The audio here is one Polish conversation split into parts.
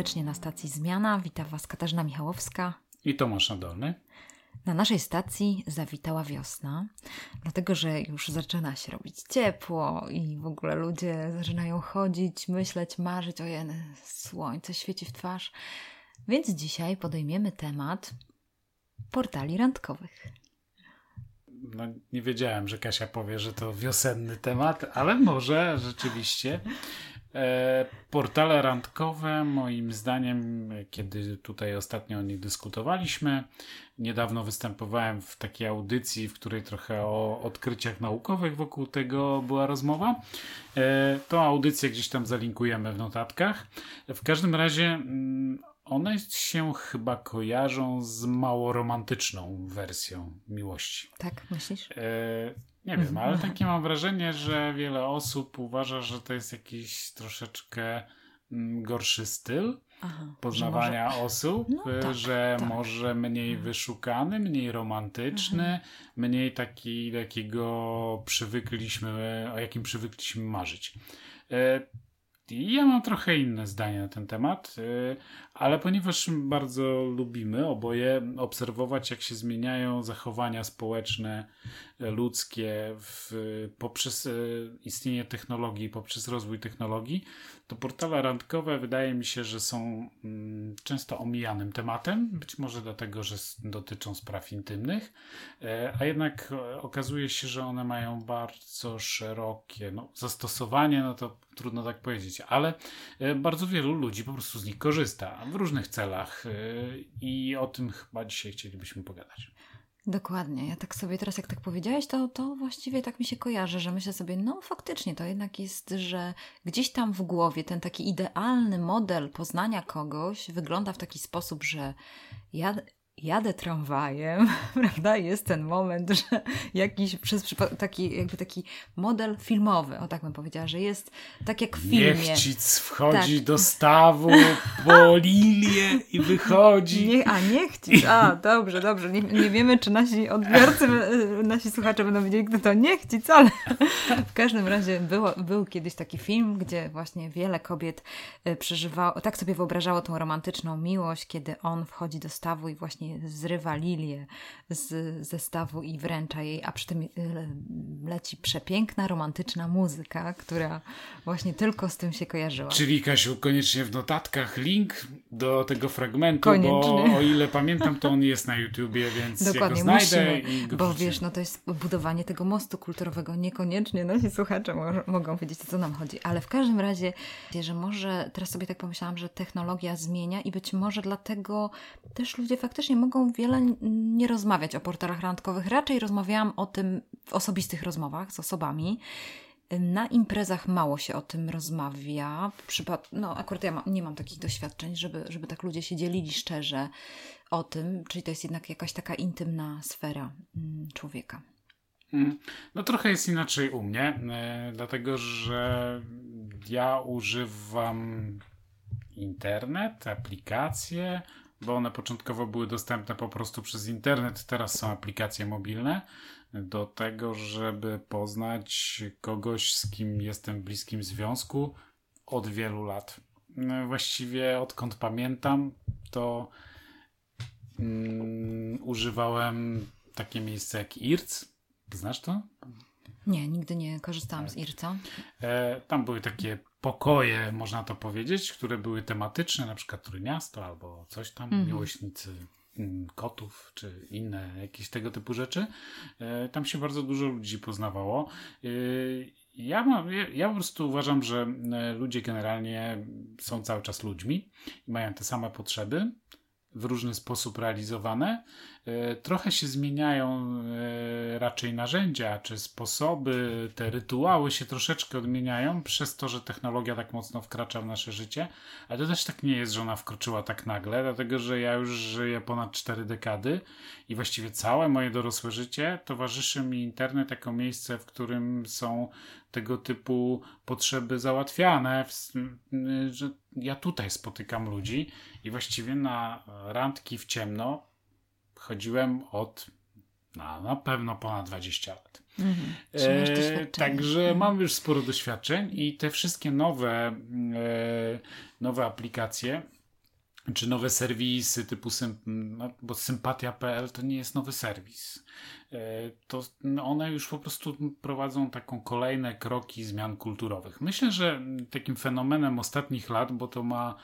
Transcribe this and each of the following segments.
serdecznie na stacji Zmiana. Witam Was Katarzyna Michałowska i Tomasz Nadolny. Na naszej stacji zawitała wiosna, dlatego że już zaczyna się robić ciepło i w ogóle ludzie zaczynają chodzić, myśleć, marzyć, ojej, słońce świeci w twarz. Więc dzisiaj podejmiemy temat portali randkowych. No, nie wiedziałem, że Kasia powie, że to wiosenny temat, ale może rzeczywiście. E, portale randkowe, moim zdaniem, kiedy tutaj ostatnio o nich dyskutowaliśmy, niedawno występowałem w takiej audycji, w której trochę o odkryciach naukowych wokół tego była rozmowa. E, tą audycję gdzieś tam zalinkujemy w notatkach. W każdym razie mm, one się chyba kojarzą z mało romantyczną wersją miłości. Tak, myślisz? Nie wiem, ale takie mam wrażenie, że wiele osób uważa, że to jest jakiś troszeczkę mm, gorszy styl Aha, poznawania może... osób, no, tak, że tak. może mniej mhm. wyszukany, mniej romantyczny, mhm. mniej taki, jakiego przywykliśmy, o jakim przywykliśmy marzyć. E, ja mam trochę inne zdanie na ten temat, y, ale ponieważ bardzo lubimy oboje obserwować, jak się zmieniają zachowania społeczne, y, ludzkie w, poprzez y, istnienie technologii, poprzez rozwój technologii, to portale randkowe wydaje mi się, że są mm, często omijanym tematem, być może dlatego, że dotyczą spraw intymnych, a jednak okazuje się, że one mają bardzo szerokie no, zastosowanie, no to trudno tak powiedzieć, ale e, bardzo wielu ludzi po prostu z nich korzysta w różnych celach e, i o tym chyba dzisiaj chcielibyśmy pogadać. Dokładnie. Ja tak sobie teraz, jak tak powiedziałeś, to, to właściwie tak mi się kojarzy, że myślę sobie, no faktycznie to jednak jest, że gdzieś tam w głowie ten taki idealny model poznania kogoś wygląda w taki sposób, że ja jadę tramwajem, prawda? Jest ten moment, że jakiś przez taki, jakby taki model filmowy, o tak bym powiedziała, że jest tak jak w filmie. Niechcic wchodzi tak. do stawu po lilię i wychodzi. Nie, a niechcic, a dobrze, dobrze. Nie, nie wiemy, czy nasi odbiorcy, nasi słuchacze będą wiedzieli, kto to niechcic, ale w każdym razie było, był kiedyś taki film, gdzie właśnie wiele kobiet e, przeżywało, tak sobie wyobrażało tą romantyczną miłość, kiedy on wchodzi do stawu i właśnie zrywa lilię z zestawu i wręcza jej, a przy tym y, leci przepiękna, romantyczna muzyka, która właśnie tylko z tym się kojarzyła. Czyli Kasiu, koniecznie w notatkach link do tego fragmentu, koniecznie. bo o ile pamiętam, to on jest na YouTubie, więc Dokładnie, ja znajdę musimy, i go Bo wiesz, no to jest budowanie tego mostu kulturowego. Niekoniecznie nasi słuchacze mogą wiedzieć, o co nam chodzi, ale w każdym razie, że może, teraz sobie tak pomyślałam, że technologia zmienia i być może dlatego też ludzie faktycznie mogą wiele nie rozmawiać o portalach randkowych. Raczej rozmawiałam o tym w osobistych rozmowach z osobami. Na imprezach mało się o tym rozmawia. Przypad no, akurat ja ma nie mam takich doświadczeń, żeby, żeby tak ludzie się dzielili szczerze o tym, czyli to jest jednak jakaś taka intymna sfera mm, człowieka. Mm, no trochę jest inaczej u mnie, yy, dlatego że ja używam internet, aplikacje, bo one początkowo były dostępne po prostu przez internet, teraz są aplikacje mobilne do tego, żeby poznać kogoś, z kim jestem w bliskim związku od wielu lat. No, właściwie odkąd pamiętam, to mm, używałem takie miejsce jak IRC. Znasz to? Nie, nigdy nie korzystałam tak. z IRCA. E, tam były takie pokoje, można to powiedzieć, które były tematyczne, na przykład Trójmiasto albo coś tam, mm -hmm. miłośnicy mm, kotów czy inne jakieś tego typu rzeczy. E, tam się bardzo dużo ludzi poznawało. E, ja, mam, ja, ja po prostu uważam, że e, ludzie generalnie są cały czas ludźmi i mają te same potrzeby w różny sposób realizowane. E, trochę się zmieniają e, raczej narzędzia czy sposoby, te rytuały się troszeczkę odmieniają przez to, że technologia tak mocno wkracza w nasze życie, ale to też tak nie jest, że ona wkroczyła tak nagle, dlatego że ja już żyję ponad cztery dekady i właściwie całe moje dorosłe życie towarzyszy mi internet jako miejsce, w którym są tego typu potrzeby załatwiane, że ja tutaj spotykam ludzi i właściwie na randki w ciemno chodziłem od na, na pewno ponad 20 lat. Mhm. E, także mhm. mam już sporo doświadczeń i te wszystkie nowe, e, nowe aplikacje czy nowe serwisy typu symp no, bo sympatia.pl to nie jest nowy serwis. E, to no, one już po prostu prowadzą taką kolejne kroki zmian kulturowych. Myślę, że takim fenomenem ostatnich lat, bo to ma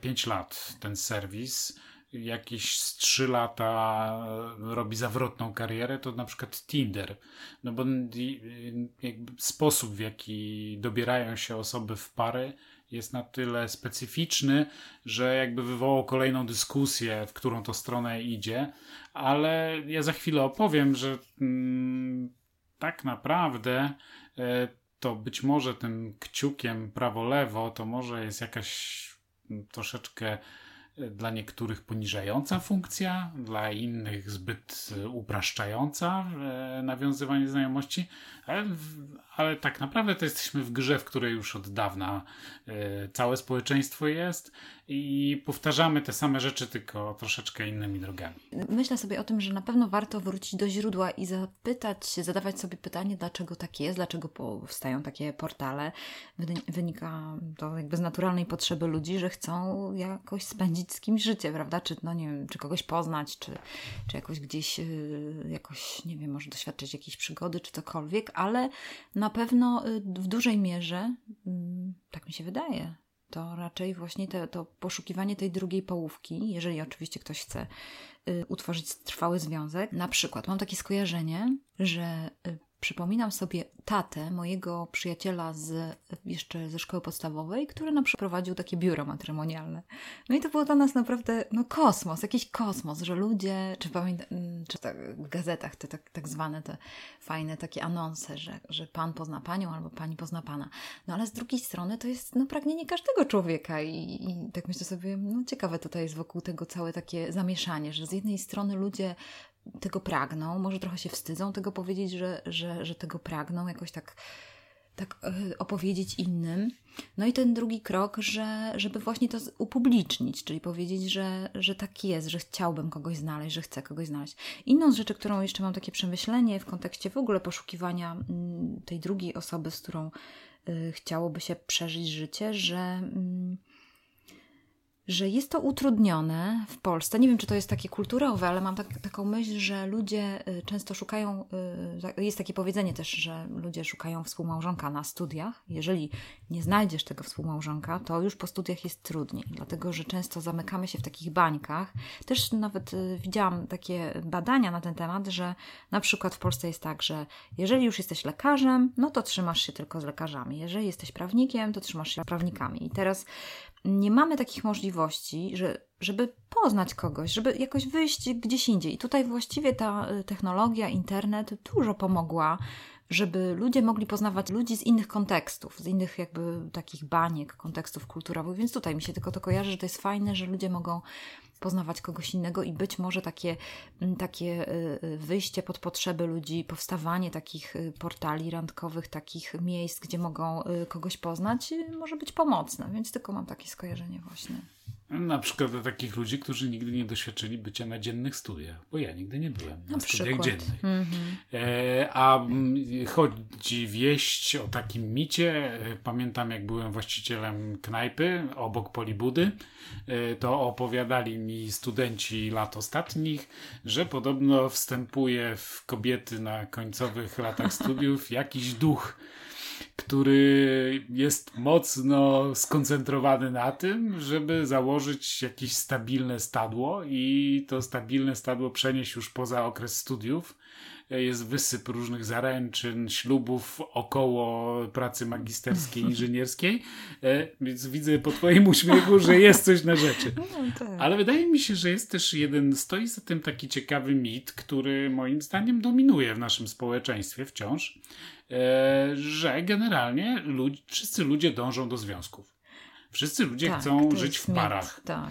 5 lat ten serwis, jakieś z 3 lata robi zawrotną karierę, to na przykład Tinder. No bo sposób, w jaki dobierają się osoby w pary, jest na tyle specyficzny, że jakby wywołał kolejną dyskusję, w którą to stronę idzie, ale ja za chwilę opowiem, że mm, tak naprawdę e, to być może tym kciukiem prawo-lewo to może jest jakaś mm, troszeczkę dla niektórych poniżająca funkcja, dla innych zbyt upraszczająca e, nawiązywanie znajomości, ale, tak naprawdę to jesteśmy w grze, w której już od dawna e, całe społeczeństwo jest i powtarzamy te same rzeczy, tylko troszeczkę innymi drogami. Myślę sobie o tym, że na pewno warto wrócić do źródła i zapytać zadawać sobie pytanie, dlaczego tak jest, dlaczego powstają takie portale. Wynika to jakby z naturalnej potrzeby ludzi, że chcą jakoś spędzić z kimś życie, prawda? Czy, no nie wiem, czy kogoś poznać, czy, czy jakoś gdzieś, y, jakoś, nie wiem, może doświadczyć jakiejś przygody, czy cokolwiek, ale na pewno y, w dużej mierze, mm, tak mi się wydaje, to raczej właśnie te, to poszukiwanie tej drugiej połówki, jeżeli oczywiście ktoś chce y, utworzyć trwały związek. Na przykład mam takie skojarzenie, że przypominam sobie tatę mojego przyjaciela z, jeszcze ze szkoły podstawowej, który nam przeprowadził takie biuro matrymonialne. No i to było dla nas naprawdę no, kosmos, jakiś kosmos, że ludzie, czy pamiętam, mm, czy tak, w gazetach te tak, tak zwane te fajne takie anonse, że, że pan pozna panią albo pani pozna pana. No ale z drugiej strony to jest no, pragnienie każdego człowieka i, i tak myślę sobie, no ciekawe tutaj jest wokół tego całe takie zamieszanie, że z jednej strony ludzie tego pragną, może trochę się wstydzą tego powiedzieć, że, że, że tego pragną, jakoś tak, tak e, opowiedzieć innym. No i ten drugi krok, że, żeby właśnie to upublicznić, czyli powiedzieć, że, że tak jest, że chciałbym kogoś znaleźć, że chcę kogoś znaleźć. Inną rzeczy, którą jeszcze mam takie przemyślenie w kontekście w ogóle poszukiwania mm, tej drugiej osoby, z którą y, chciałoby się przeżyć życie, że. Y, że jest to utrudnione w Polsce. Nie wiem, czy to jest takie kulturowe, ale mam tak, taką myśl, że ludzie y, często szukają, y, jest takie powiedzenie też, że ludzie szukają współmałżonka na studiach. Jeżeli nie znajdziesz tego współmałżonka, to już po studiach jest trudniej, dlatego że często zamykamy się w takich bańkach. Też nawet y, widziałam takie badania na ten temat, że na przykład w Polsce jest tak, że jeżeli już jesteś lekarzem, no to trzymasz się tylko z lekarzami. Jeżeli jesteś prawnikiem, to trzymasz się z prawnikami. I teraz nie mamy takich możliwości, że, żeby poznać kogoś, żeby jakoś wyjść gdzieś indziej. I tutaj właściwie ta y, technologia, internet dużo pomogła, żeby ludzie mogli poznawać ludzi z innych kontekstów, z innych jakby takich baniek, kontekstów kulturowych. Więc tutaj mi się tylko to kojarzy, że to jest fajne, że ludzie mogą poznawać kogoś innego i być może takie, mm, takie y, y, wyjście pod potrzeby ludzi, powstawanie takich y, portali randkowych, takich miejsc, gdzie mogą kogoś poznać, może być pomocne. Więc tylko mam takie skojarzenie właśnie. Na przykład do takich ludzi, którzy nigdy nie doświadczyli bycia na dziennych studiach, bo ja nigdy nie byłem na, na studiach dziennych. Mm -hmm. e, a chodzi wieść o takim micie. E, pamiętam, jak byłem właścicielem knajpy obok Polibudy, e, to opowiadali mi studenci lat ostatnich, że podobno wstępuje w kobiety na końcowych latach studiów jakiś duch który jest mocno skoncentrowany na tym, żeby założyć jakieś stabilne stadło i to stabilne stadło przenieść już poza okres studiów. Jest wysyp różnych zaręczyn, ślubów około pracy magisterskiej, inżynierskiej, e, więc widzę po Twoim uśmiechu, że jest coś na rzeczy. No, tak. Ale wydaje mi się, że jest też jeden, stoi za tym taki ciekawy mit, który moim zdaniem dominuje w naszym społeczeństwie wciąż E, że generalnie wszyscy ludzie dążą do związków. Wszyscy ludzie tak, chcą żyć w parach. tak.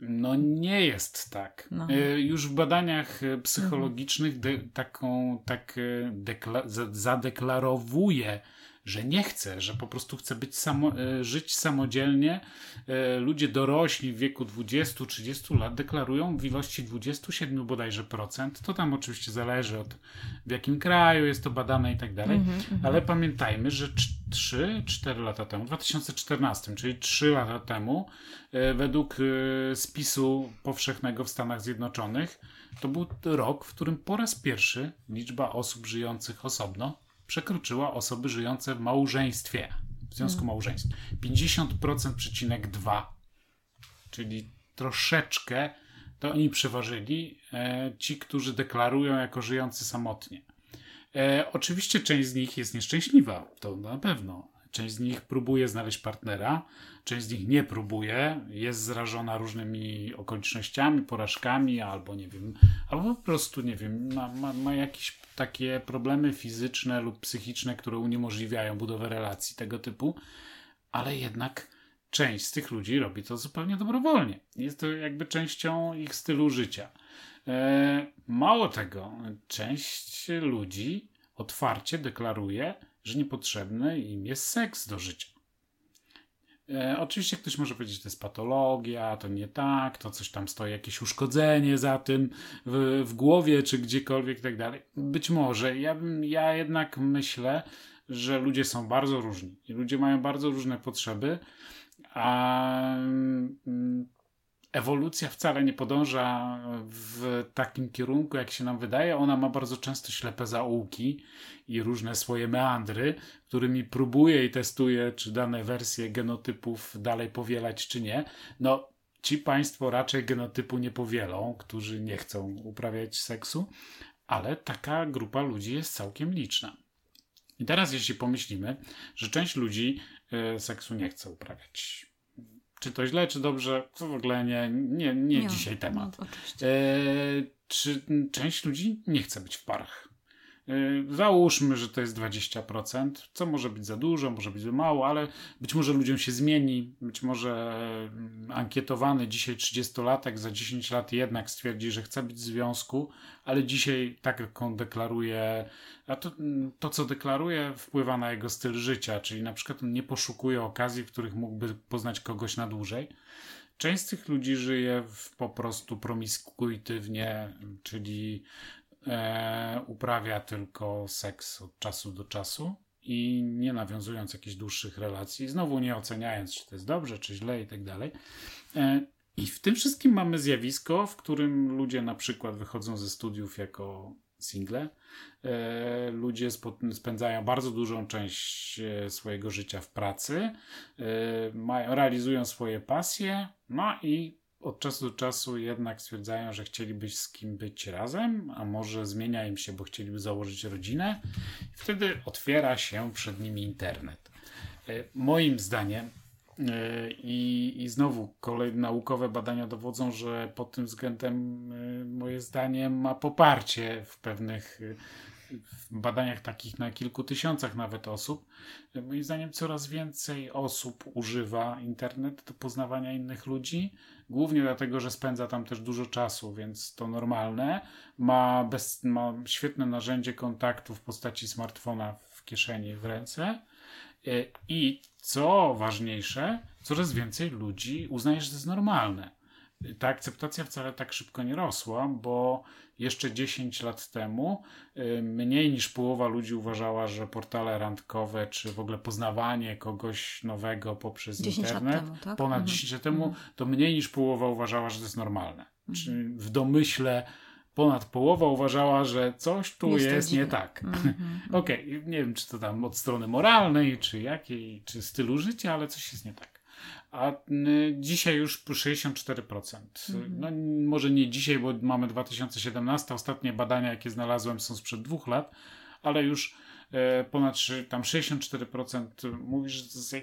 No nie jest tak. No. E, już w badaniach e, psychologicznych de, taką tak dekla, zadeklarowuje że nie chce, że po prostu chce być samo, e, żyć samodzielnie. E, ludzie dorośli w wieku 20-30 lat deklarują w ilości 27 bodajże procent. To tam oczywiście zależy od w jakim kraju jest to badane i tak dalej, mm -hmm, ale pamiętajmy, że 3-4 lata temu, w 2014, czyli 3 lata temu, e, według spisu powszechnego w Stanach Zjednoczonych, to był rok, w którym po raz pierwszy liczba osób żyjących osobno przekroczyła osoby żyjące w małżeństwie, w związku hmm. małżeństw. 50,2, czyli troszeczkę to oni przeważyli, e, ci, którzy deklarują jako żyjący samotnie. E, oczywiście część z nich jest nieszczęśliwa, to na pewno. Część z nich próbuje znaleźć partnera, część z nich nie próbuje, jest zrażona różnymi okolicznościami, porażkami, albo nie wiem, albo po prostu, nie wiem, ma, ma, ma jakieś takie problemy fizyczne lub psychiczne, które uniemożliwiają budowę relacji tego typu, ale jednak część z tych ludzi robi to zupełnie dobrowolnie. Jest to jakby częścią ich stylu życia. E, mało tego, część ludzi otwarcie deklaruje, że niepotrzebny im jest seks do życia. E, oczywiście ktoś może powiedzieć, że to jest patologia, to nie tak, to coś tam stoi, jakieś uszkodzenie za tym w, w głowie czy gdziekolwiek i tak dalej. Być może. Ja, ja jednak myślę, że ludzie są bardzo różni ludzie mają bardzo różne potrzeby, a mm, ewolucja wcale nie podąża w takim kierunku, jak się nam wydaje. Ona ma bardzo często ślepe zaułki i różne swoje meandry, którymi próbuje i testuje, czy dane wersje genotypów dalej powielać, czy nie. No, ci państwo raczej genotypu nie powielą, którzy nie chcą uprawiać seksu, ale taka grupa ludzi jest całkiem liczna. I teraz, jeśli pomyślimy, że część ludzi y, seksu nie chce uprawiać, czy to źle, czy dobrze, to w ogóle nie, nie, nie, nie dzisiaj temat. No, e, czy część ludzi nie chce być w parach? E, załóżmy, że to jest 20%, co może być za dużo, może być za mało, ale być może ludziom się zmieni, być może mm, ankietowany dzisiaj 30-latek za 10 lat jednak stwierdzi, że chce być w związku, ale dzisiaj tak on deklaruje, a to, mm, to co deklaruje wpływa na jego styl życia, czyli na przykład on nie poszukuje okazji, w których mógłby poznać kogoś na dłużej. Część z tych ludzi żyje w, po prostu promiskuitywnie, czyli e, uprawia tylko seks od czasu do czasu i nie nawiązując jakichś dłuższych relacji, znowu nie oceniając, czy to jest dobrze, czy źle i tak dalej. E, I w tym wszystkim mamy zjawisko, w którym ludzie na przykład wychodzą ze studiów jako single. E, ludzie spędzają bardzo dużą część e, swojego życia w pracy, mają, realizują swoje pasje, no i od czasu do czasu jednak stwierdzają, że chcieliby z kim być razem, a może zmienia im się, bo chcieliby założyć rodzinę. I wtedy otwiera się przed nimi internet. E, moim zdaniem, e, i, I znowu kolejne naukowe badania dowodzą, że pod tym względem e, moje zdanie ma poparcie w pewnych w badaniach takich na kilku tysiącach nawet osób. Moim zdaniem coraz więcej osób używa internetu do poznawania innych ludzi, Głównie dlatego, że spędza tam też dużo czasu, więc to normalne. Ma, bez, ma świetne narzędzie kontaktu w postaci smartfona w kieszeni, w ręce. E, I co ważniejsze, coraz więcej ludzi uznaje, że to jest normalne. Ta akceptacja wcale tak szybko nie rosła, bo jeszcze 10 lat temu y, mniej niż połowa ludzi uważała, że portale randkowe, czy w ogóle poznawanie kogoś nowego poprzez internet, temu, tak? ponad mhm. 10 lat temu, mhm. to mniej niż połowa uważała, że to jest normalne. Mhm. Czy w domyśle ponad połowa uważała, że coś tu jest, jest nie tak. Mhm. Okej, okay, nie wiem, czy to tam od strony moralnej, czy jakiej, czy stylu życia, ale coś jest nie tak a y, dzisiaj już 64%. Mhm. No, może nie dzisiaj, bo mamy 2017. Ostatnie badania, jakie znalazłem, są sprzed dwóch lat, ale już e, ponad tam 64% mówi, że to jest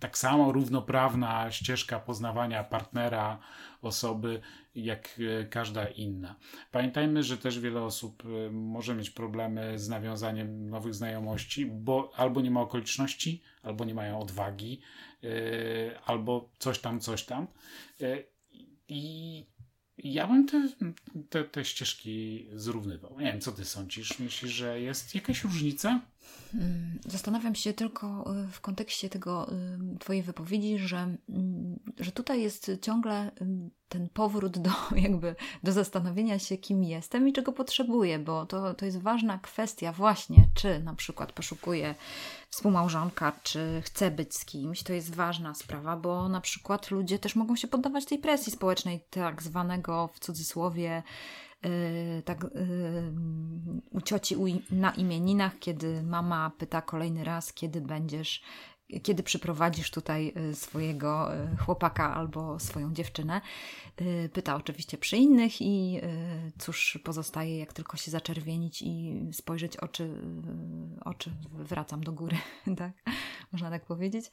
tak samo równoprawna ścieżka poznawania partnera, osoby, jak e, każda inna. Pamiętajmy, że też wiele osób e, może mieć problemy z nawiązaniem nowych znajomości, bo albo nie ma okoliczności, albo nie mają odwagi, E, albo coś tam, coś tam. I ja bym te, te, te ścieżki zrównywał. Nie wiem, co ty sądzisz? Myślisz, że jest jakaś różnica? Hmm, zastanawiam się tylko e, w kontekście tego Twojej wypowiedzi, że mm, że tutaj jest ciągle ten powrót do jakby do zastanowienia się, kim jestem i czego potrzebuję, bo to, to jest ważna kwestia właśnie, czy na przykład poszukuję współmałżonka, czy chcę być z kimś, to jest ważna sprawa, bo na przykład ludzie też mogą się poddawać tej presji społecznej, tak zwanego w cudzysłowie tak yy, u cioci na imieninach, kiedy mama pyta kolejny raz, kiedy będziesz kiedy przyprowadzisz tutaj y, swojego y, chłopaka albo swoją dziewczynę. Y, pyta oczywiście przy innych i cóż pozostaje, jak tylko się zaczerwienić i spojrzeć oczy, oczy wracam do góry, tak? Można tak powiedzieć.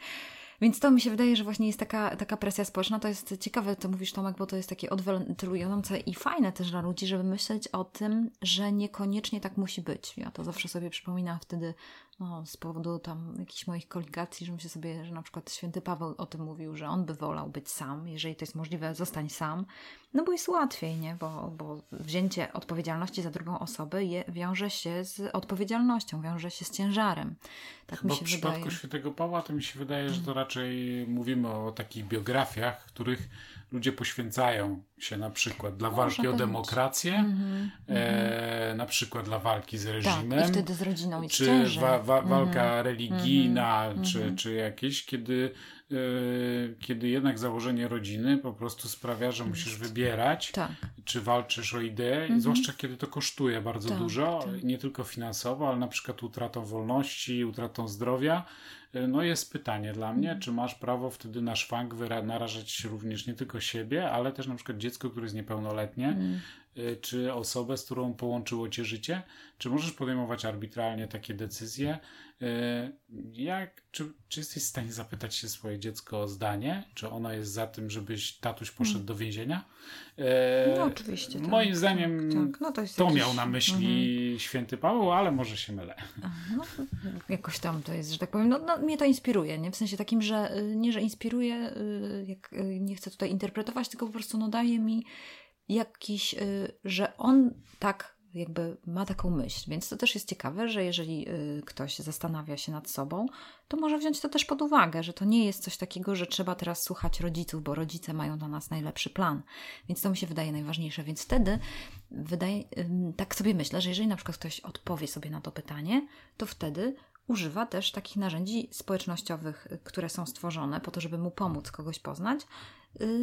Więc to mi się wydaje, że właśnie jest taka, taka presja społeczna. To jest ciekawe, co mówisz Tomek, bo to jest takie odwentylujące i fajne też dla ludzi, żeby myśleć o tym, że niekoniecznie tak musi być. Ja to zawsze sobie przypominam wtedy no, z powodu tam jakichś moich koligacji, że myślę sobie, że na przykład święty Paweł o tym mówił, że on by wolał być sam, jeżeli to jest możliwe, zostań sam, no bo jest łatwiej, nie? Bo, bo wzięcie odpowiedzialności za drugą osobę je, wiąże się z odpowiedzialnością, wiąże się z ciężarem. Tak mi się w przypadku wydaje. świętego Pawła to mi się wydaje, że to mm. raczej mówimy o takich biografiach, których ludzie poświęcają się na przykład dla walki o demokrację, mm -hmm, e, na przykład dla walki z reżimem. Tak, i wtedy z rodziną jest Czy wa wa walka mm -hmm, religijna, mm -hmm, czy, czy jakieś, kiedy, e, kiedy jednak założenie rodziny po prostu sprawia, że musisz wybierać, tak. czy walczysz o ideę, mhm. zwłaszcza kiedy to kosztuje bardzo tak, dużo, tak. nie tylko finansowo, ale na przykład utratą wolności, utratą zdrowia. No jest pytanie dla mnie, mhm. czy masz prawo wtedy na szwank narażać również nie tylko siebie, ale też na przykład dziecko, które jest niepełnoletnie, mm. Czy osobę, z którą połączyło cię życie? Czy możesz podejmować arbitralnie takie decyzje? E, jak, czy, czy jesteś w stanie zapytać się swoje dziecko o zdanie? Czy ono jest za tym, żebyś tatuś poszedł mm. do więzienia? E, no oczywiście. Tak, moim zdaniem tak, no to, to jakiś... miał na myśli -hmm. święty Paweł, ale może się mylę. No, jakoś tam to jest, że tak powiem, no, no, mnie to inspiruje, nie? W sensie takim, że y, nie, że inspiruje, y, jak, y, nie chcę tutaj interpretować, tylko po prostu no, daje mi jakiś, że on tak jakby ma taką myśl. Więc to też jest ciekawe, że jeżeli y, ktoś zastanawia się nad sobą, to może wziąć to też pod uwagę, że to nie jest coś takiego, że trzeba teraz słuchać rodziców, bo rodzice mają dla nas najlepszy plan. Więc to mi się wydaje najważniejsze. Więc wtedy wydaje, tak sobie myślę, że jeżeli na przykład ktoś odpowie sobie na to pytanie, to wtedy używa też takich narzędzi społecznościowych, y, które są stworzone po to, żeby mu pomóc kogoś poznać, y,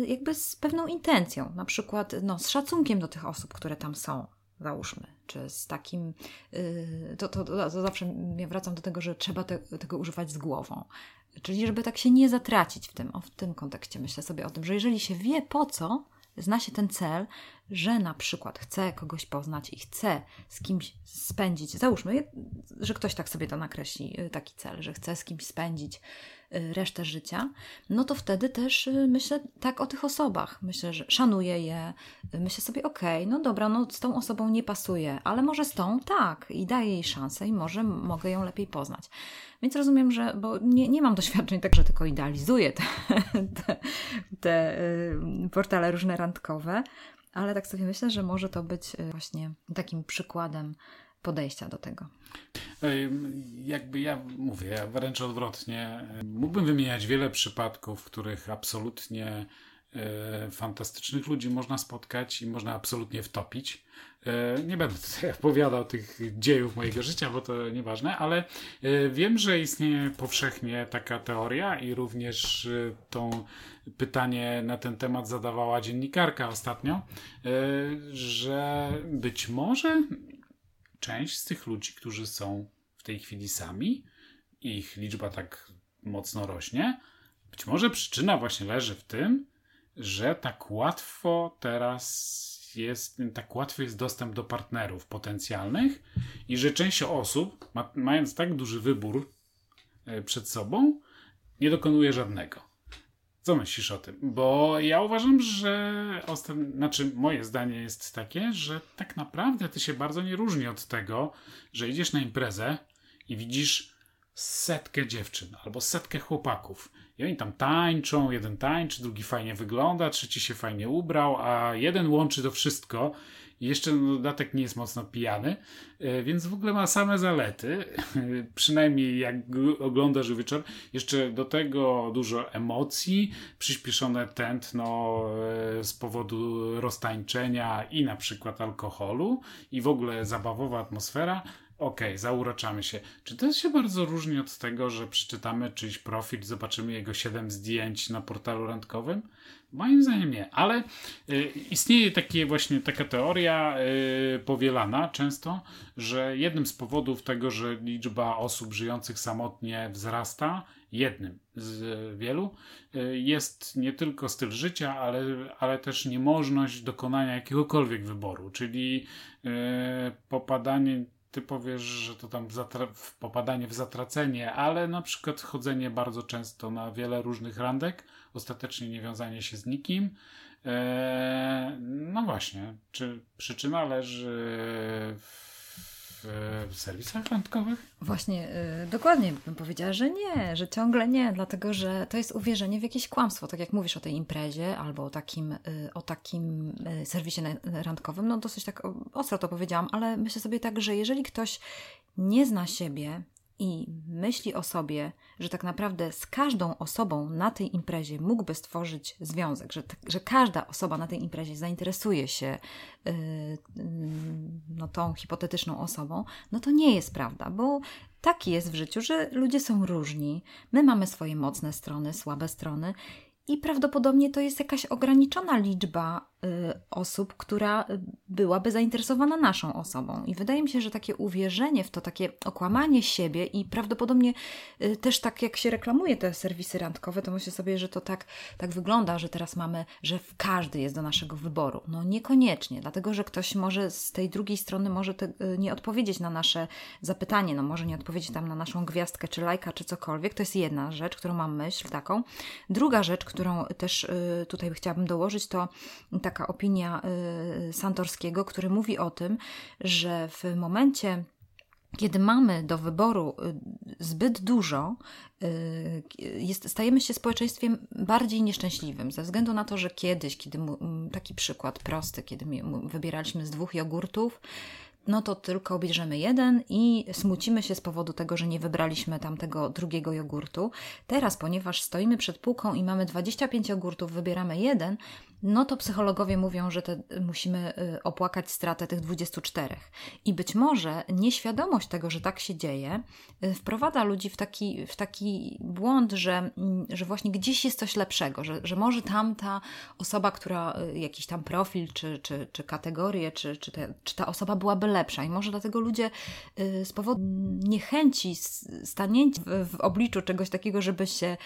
jakby z pewną intencją, na przykład no, z szacunkiem do tych osób, które tam są załóżmy, czy z takim, yy, to, to, to, zawsze ja wracam do tego, że trzeba te, tego używać z głową. Czyli żeby tak się nie zatracić w tym, o, w tym kontekście myślę sobie o tym, że jeżeli się wie po co, zna się ten cel, że na przykład chce kogoś poznać i chce z kimś spędzić, załóżmy, że ktoś tak sobie to nakreśli, y, taki cel, że chce z kimś spędzić Y, resztę życia, no to wtedy też y, myślę tak o tych osobach. Myślę, że szanuję je, y, myślę sobie, okej, okay, no dobra, no z tą osobą nie pasuje, ale może z tą tak i daję jej szansę i może mogę ją lepiej poznać. Więc rozumiem, że, bo nie, nie mam doświadczeń tak, że tylko idealizuję te, te, te portale różne randkowe, ale tak sobie myślę, że może to być właśnie takim przykładem podejścia do tego. Jakby ja mówię, ja wręcz odwrotnie. Mógłbym wymieniać wiele przypadków, w których absolutnie e, fantastycznych ludzi można spotkać i można absolutnie wtopić. E, nie będę tutaj opowiadał tych dziejów mojego życia, bo to nieważne, ale e, wiem, że istnieje powszechnie taka teoria i również tą pytanie na ten temat zadawała dziennikarka ostatnio, że być może część z tych ludzi, którzy są w tej chwili sami, ich liczba tak mocno rośnie, być może przyczyna właśnie leży w tym, że tak łatwo teraz jest, tak łatwy jest dostęp do partnerów potencjalnych i że część osób, ma, mając tak duży wybór e, przed sobą, nie dokonuje żadnego. Co myślisz o tym? Bo ja uważam, że ostat... znaczy moje zdanie jest takie, że tak naprawdę ty się bardzo nie różni od tego, że idziesz na imprezę i widzisz setkę dziewczyn albo setkę chłopaków. I oni tam tańczą, jeden tańczy, drugi fajnie wygląda, trzeci się fajnie ubrał, a jeden łączy to wszystko jeszcze dodatek nie jest mocno pijany, e, więc w ogóle ma same zalety, przynajmniej jak oglądasz wieczór. Jeszcze do tego dużo emocji, przyspieszone tętno e, z powodu roztańczenia i na przykład alkoholu i w ogóle zabawowa atmosfera. Okej, okay, zauroczamy się. Czy to się bardzo różni od tego, że przeczytamy czyjś profil, zobaczymy jego 7 zdjęć na portalu randkowym? Moim zdaniem nie, ale y, istnieje takie właśnie taka teoria y, powielana często, że jednym z powodów tego, że liczba osób żyjących samotnie wzrasta, jednym z wielu, y, jest nie tylko styl życia, ale, ale też niemożność dokonania jakiegokolwiek wyboru, czyli y, popadanie ty powiesz, że to tam popadanie w zatracenie, ale na przykład chodzenie bardzo często na wiele różnych randek, ostatecznie nie wiązanie się z nikim. Eee, no właśnie, czy przyczyna leży w w serwisach randkowych? Właśnie, yy, dokładnie bym powiedziała, że nie, że ciągle nie, dlatego że to jest uwierzenie w jakieś kłamstwo. Tak jak mówisz o tej imprezie albo o takim, yy, o takim yy, serwisie randkowym, no dosyć tak ostro to powiedziałam, ale myślę sobie tak, że jeżeli ktoś nie zna siebie, i myśli o sobie, że tak naprawdę z każdą osobą na tej imprezie mógłby stworzyć związek, że, że każda osoba na tej imprezie zainteresuje się yy, no, tą hipotetyczną osobą, no to nie jest prawda, bo tak jest w życiu, że ludzie są różni. My mamy swoje mocne strony, słabe strony i prawdopodobnie to jest jakaś ograniczona liczba osób, która byłaby zainteresowana naszą osobą. I wydaje mi się, że takie uwierzenie w to, takie okłamanie siebie i prawdopodobnie y, też tak jak się reklamuje te serwisy randkowe, to myślę sobie, że to tak, tak wygląda, że teraz mamy, że każdy jest do naszego wyboru. No niekoniecznie, dlatego że ktoś może z tej drugiej strony może te, y, nie odpowiedzieć na nasze zapytanie, no może nie odpowiedzieć tam na naszą gwiazdkę, czy lajka, czy cokolwiek. To jest jedna rzecz, którą mam myśl taką. Druga rzecz, którą też y, tutaj chciałabym dołożyć, to taka opinia y, Santorskiego, który mówi o tym, że w momencie kiedy mamy do wyboru y, zbyt dużo, jest, stajemy się społeczeństwem bardziej nieszczęśliwym, ze względu na to, że kiedyś, kiedy taki przykład prosty, kiedy wybieraliśmy z dwóch jogurtów, no to tylko bierzemy jeden i smucimy się z powodu tego, że nie wybraliśmy tamtego drugiego jogurtu. Teraz, ponieważ stoimy przed półką i mamy 25 jogurtów, wybieramy jeden, no to psychologowie mówią, że te, musimy y, opłakać stratę tych 24. I być może nieświadomość tego, że tak się dzieje, y, wprowadza ludzi w taki, w taki błąd, że, mm, że właśnie gdzieś jest coś lepszego, że, że może tamta osoba, która y, jakiś tam profil, czy, czy, czy kategorię, czy, czy, te, czy ta osoba byłaby lepsza. I może dlatego ludzie z powodu niechęci stanięcia w, w obliczu czegoś takiego, żeby się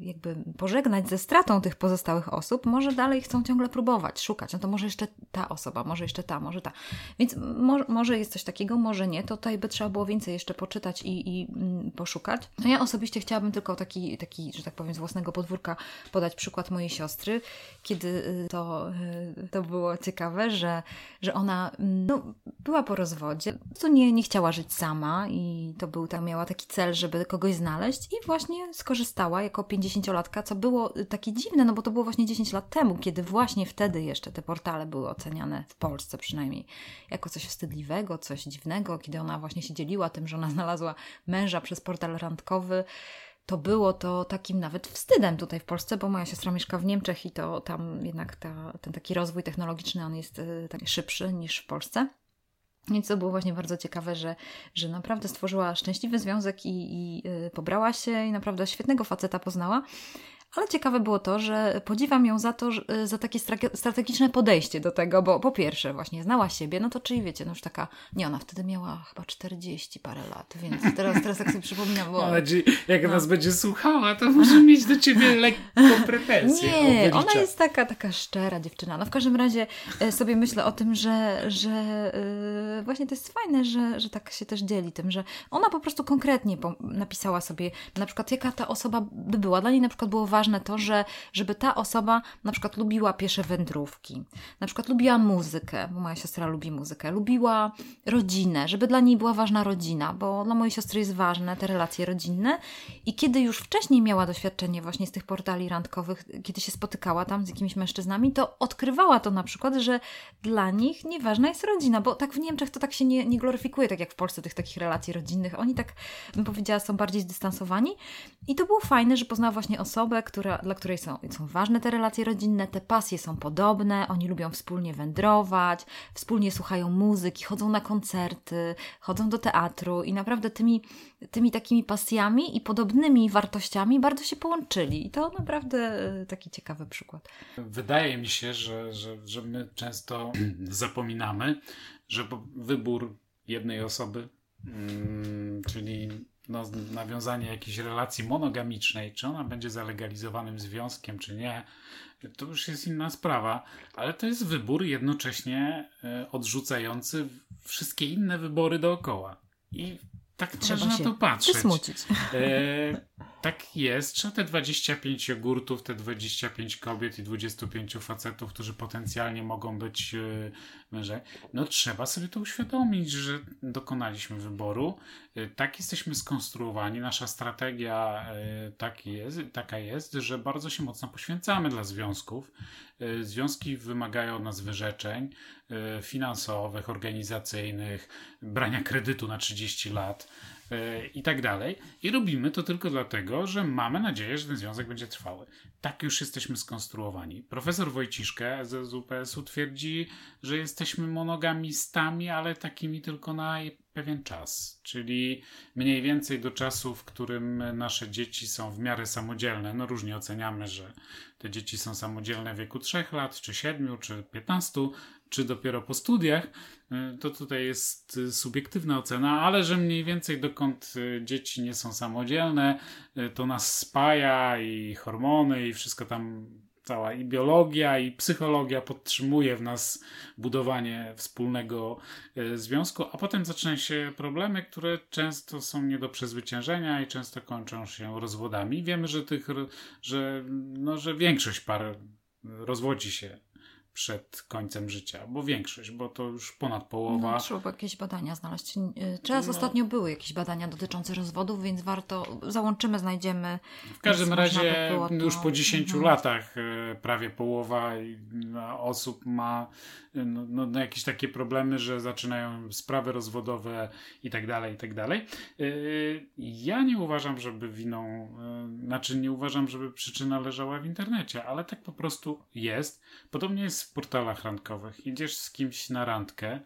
jakby pożegnać ze stratą tych pozostałych osób, osób, może dalej chcą ciągle próbować, szukać. No to może jeszcze ta osoba, może jeszcze ta, może ta. Więc mo może jest coś takiego, może nie. To tutaj by trzeba było więcej jeszcze poczytać i, i mm, poszukać. No ja osobiście chciałabym tylko taki, taki, że tak powiem, z własnego podwórka podać przykład mojej siostry, kiedy y, to, y, to było ciekawe, że, że ona mm, no, była po rozwodzie, co nie, nie chciała żyć sama i to był, tam miała taki cel, żeby kogoś znaleźć i właśnie skorzystała jako 50-latka, co było takie dziwne, no bo to było właśnie 10 10 lat temu, kiedy właśnie wtedy jeszcze te portale były oceniane w Polsce przynajmniej jako coś wstydliwego, coś dziwnego, kiedy ona właśnie się dzieliła tym, że ona znalazła męża przez portal randkowy, to było to takim nawet wstydem tutaj w Polsce, bo moja siostra mieszka w Niemczech i to tam jednak ta, ten taki rozwój technologiczny on jest tak szybszy niż w Polsce. Więc to było właśnie bardzo ciekawe, że, że naprawdę stworzyła szczęśliwy związek i, i yy, pobrała się i naprawdę świetnego faceta poznała. Ale ciekawe było to, że podziwiam ją za to, y, za takie strategiczne podejście do tego, bo po pierwsze właśnie znała siebie, no to czyli wiecie, no już taka, nie ona wtedy miała chyba 40 parę lat, więc teraz, teraz jak sobie przypominam, bo... Ale jak no. nas będzie słuchała, to może mieć do ciebie lekką pretensję. Nie, ona jest taka, taka szczera dziewczyna. No w każdym razie e, sobie myślę o tym, że, że yy, właśnie to jest fajne, że, że tak się też dzieli tym, że ona po prostu konkretnie napisała sobie na przykład jaka ta osoba by była. Dla niej na przykład było ważne ważne to, że żeby ta osoba na przykład lubiła piesze wędrówki, na przykład lubiła muzykę, bo moja siostra lubi muzykę, lubiła rodzinę, żeby dla niej była ważna rodzina, bo dla mojej siostry jest ważne te relacje rodzinne i kiedy już wcześniej miała doświadczenie właśnie z tych portali randkowych, kiedy się spotykała tam z jakimiś mężczyznami, to odkrywała to na przykład, że dla nich nieważna jest rodzina, bo tak w Niemczech to tak się nie, nie gloryfikuje, tak jak w Polsce tych takich relacji rodzinnych. Oni tak, bym powiedziała, są bardziej zdystansowani i to było fajne, że poznała właśnie osobę, która, dla której są, są ważne te relacje rodzinne, te pasje są podobne, oni lubią wspólnie wędrować, wspólnie słuchają muzyki, chodzą na koncerty, chodzą do teatru i naprawdę tymi, tymi takimi pasjami i podobnymi wartościami bardzo się połączyli. I to naprawdę e, taki ciekawy przykład. Wydaje mi się, że, że, że my często zapominamy, że wybór jednej osoby, mm, czyli no, nawiązanie jakiejś relacji monogamicznej, czy ona będzie zalegalizowanym związkiem, czy nie, to już jest inna sprawa, ale to jest wybór jednocześnie e, odrzucający wszystkie inne wybory dookoła. I tak trzeba na to patrzeć. Wysmucić. E, tak jest. Trzeba te 25 jogurtów, te 25 kobiet i 25 facetów, którzy potencjalnie mogą być e, mężem. No trzeba sobie to uświadomić, że dokonaliśmy wyboru. E, tak jesteśmy skonstruowani. Nasza strategia e, tak jest, taka jest, że bardzo się mocno poświęcamy dla związków. E, związki wymagają od nas wyrzeczeń e, finansowych, organizacyjnych, brania kredytu na 30 lat e, i tak dalej. I robimy to tylko dlatego, że mamy nadzieję, że ten związek będzie trwały. Tak już jesteśmy skonstruowani. Profesor Wojciszkę z UPS-u twierdzi, że jesteśmy monogamistami, ale takimi tylko na pewien czas, czyli mniej więcej do czasu, w którym nasze dzieci są w miarę samodzielne. No różnie oceniamy, że te dzieci są samodzielne w wieku 3 lat, czy 7, czy 15, czy dopiero po studiach. Y, to tutaj jest subiektywna ocena, ale że mniej więcej dokąd y, dzieci nie są samodzielne, y, to nas spaja i hormony i wszystko tam cała i biologia, i psychologia podtrzymuje w nas budowanie wspólnego związku, a potem zaczynają się problemy, które często są nie do przezwyciężenia i często kończą się rozwodami. Wiemy, że tych, że, no, że większość par rozwodzi się przed końcem życia, bo większość, bo to już ponad połowa. No, trzeba jakieś badania znaleźć. Teraz no. ostatnio były jakieś badania dotyczące rozwodów, więc warto, załączymy, znajdziemy. W każdym razie było, to... już po 10 mhm. latach e, prawie połowa osób ma no, no, no, jakieś takie problemy, że zaczynają sprawy rozwodowe i tak dalej, i tak dalej. E, ja nie uważam, żeby winą, e, znaczy nie uważam, żeby przyczyna leżała w internecie, ale tak po prostu jest. Podobnie jest w portalach randkowych. Idziesz z kimś na randkę,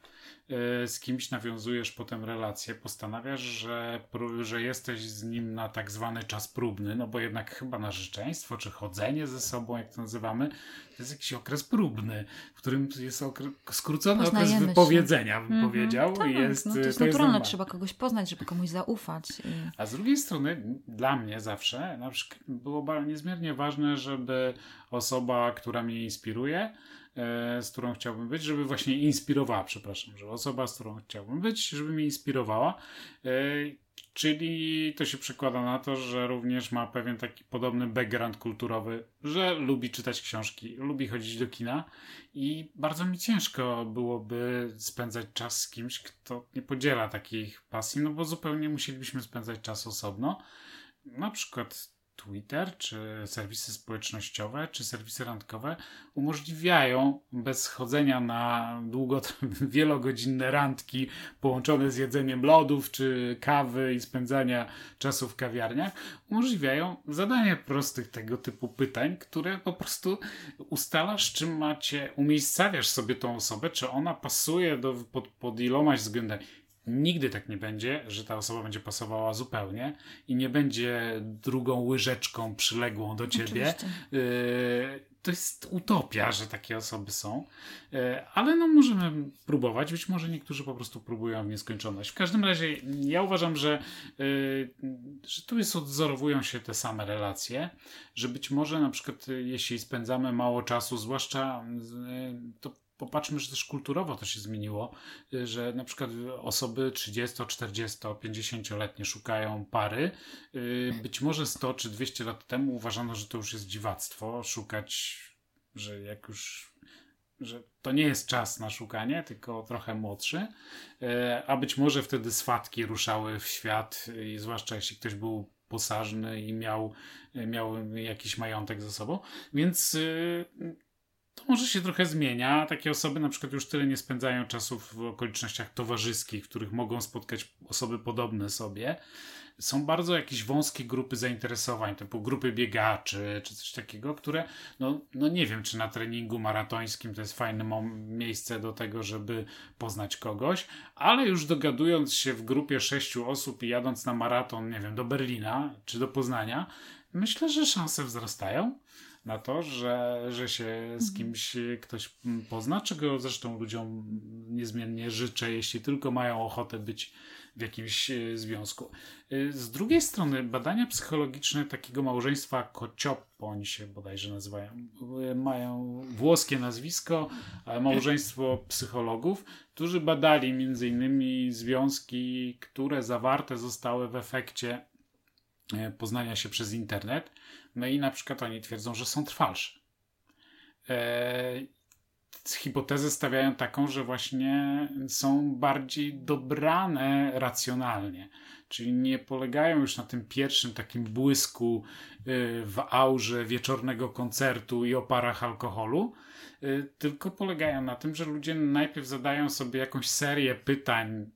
y, z kimś nawiązujesz potem relację, postanawiasz, że, że jesteś z nim na tak zwany czas próbny, no bo jednak chyba narzeczeństwo, czy chodzenie ze sobą, jak to nazywamy, to jest jakiś okres próbny, w którym jest okres, skrócony Poznajemy okres wypowiedzenia, bym mm -hmm. powiedział. Tak, jest, no to jest to naturalne, jest trzeba kogoś poznać, żeby komuś zaufać. I... A z drugiej strony, dla mnie zawsze, na przykład było niezmiernie ważne, żeby osoba, która mnie inspiruje, E, z którą chciałbym być, żeby właśnie inspirowała, przepraszam, że osoba, z którą chciałbym być, żeby mnie inspirowała. E, czyli to się przekłada na to, że również ma pewien taki podobny background kulturowy, że lubi czytać książki, lubi chodzić do kina i bardzo mi ciężko byłoby spędzać czas z kimś, kto nie podziela takich pasji, no bo zupełnie musielibyśmy spędzać czas osobno. Na przykład Twitter, czy serwisy społecznościowe, czy serwisy randkowe umożliwiają bez chodzenia na długo, wielogodzinne randki połączone z jedzeniem lodów, czy kawy i spędzania czasu w kawiarniach, umożliwiają zadanie prostych tego typu pytań, które po prostu ustalasz, czym macie, umiejscawiasz sobie tą osobę, czy ona pasuje do, pod, pod ilomaś względami Nigdy tak nie będzie, że ta osoba będzie pasowała zupełnie i nie będzie drugą łyżeczką przyległą do ciebie. Y, to jest utopia, że takie osoby są, y, ale no możemy próbować. Być może niektórzy po prostu próbują w nieskończoność. W każdym razie ja uważam, że, y, że tu jest odzorowują się te same relacje, że być może na przykład jeśli spędzamy mało czasu, zwłaszcza to popatrzmy, że też kulturowo to się zmieniło, y, że na przykład osoby 30, 40, 50-letnie szukają pary. Y, być może 100 czy 200 lat temu uważano, że to już jest dziwactwo, szukać, że jak już że to nie jest czas na szukanie, tylko trochę młodszy, y, a być może wtedy swatki ruszały w świat, i zwłaszcza jeśli ktoś był posażny i miał, miał jakiś majątek ze sobą, więc to może się trochę zmienia. Takie osoby na przykład już tyle nie spędzają czasu w okolicznościach towarzyskich, w których mogą spotkać osoby podobne sobie. Są bardzo jakieś wąskie grupy zainteresowań, typu grupy biegaczy czy coś takiego, które, no, no nie wiem, czy na treningu maratońskim to jest fajne miejsce do tego, żeby poznać kogoś, ale już dogadując się w grupie sześciu osób i jadąc na maraton, nie wiem, do Berlina czy do Poznania, myślę, że szanse wzrastają na to, że, że się z mhm. kimś ktoś pozna, czego zresztą ludziom niezmiennie życzę, jeśli tylko mają ochotę być w jakimś e, związku. E, z drugiej strony badania psychologiczne takiego małżeństwa Kociopo, oni się bodajże nazywają, e, mają włoskie nazwisko, małżeństwo psychologów, którzy badali między innymi związki, które zawarte zostały w efekcie poznania się przez internet no i na przykład oni twierdzą, że są trwalsze. E, hipotezę stawiają taką, że właśnie są bardziej dobrane racjonalnie. Czyli nie polegają już na tym pierwszym takim błysku e, w aurze wieczornego koncertu i oparach alkoholu, e, tylko polegają na tym, że ludzie najpierw zadają sobie jakąś serię pytań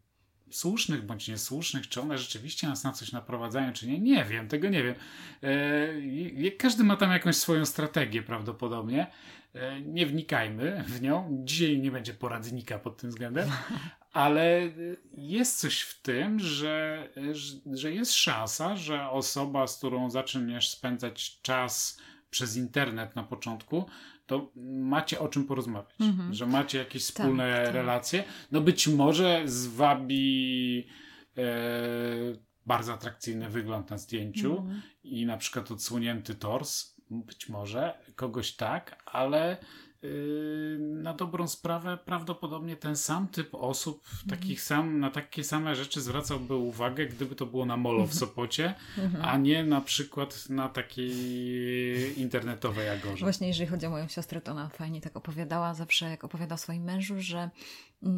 słusznych bądź niesłusznych, czy one rzeczywiście nas na coś naprowadzają, czy nie, nie wiem, tego nie wiem. E, każdy ma tam jakąś swoją strategię prawdopodobnie. E, nie wnikajmy w nią. Dzisiaj nie będzie poradnika pod tym względem, ale jest coś w tym, że, że jest szansa, że osoba, z którą zaczniesz spędzać czas przez internet na początku, to macie o czym porozmawiać, mm-hmm. że macie jakieś tak, wspólne tak, relacje. No być może zwabi e, bardzo atrakcyjny wygląd na zdjęciu mm. i na przykład odsłonięty tors, być może kogoś tak, ale Yy, na dobrą sprawę prawdopodobnie ten sam typ osób takich sam, na takie same rzeczy zwracałby uwagę, gdyby to było na molo w mhm. Sopocie, mhm. a nie na przykład na takiej internetowej agorze. Właśnie jeżeli chodzi o moją siostrę, to ona fajnie tak opowiadała zawsze, jak opowiada o swoim mężu, że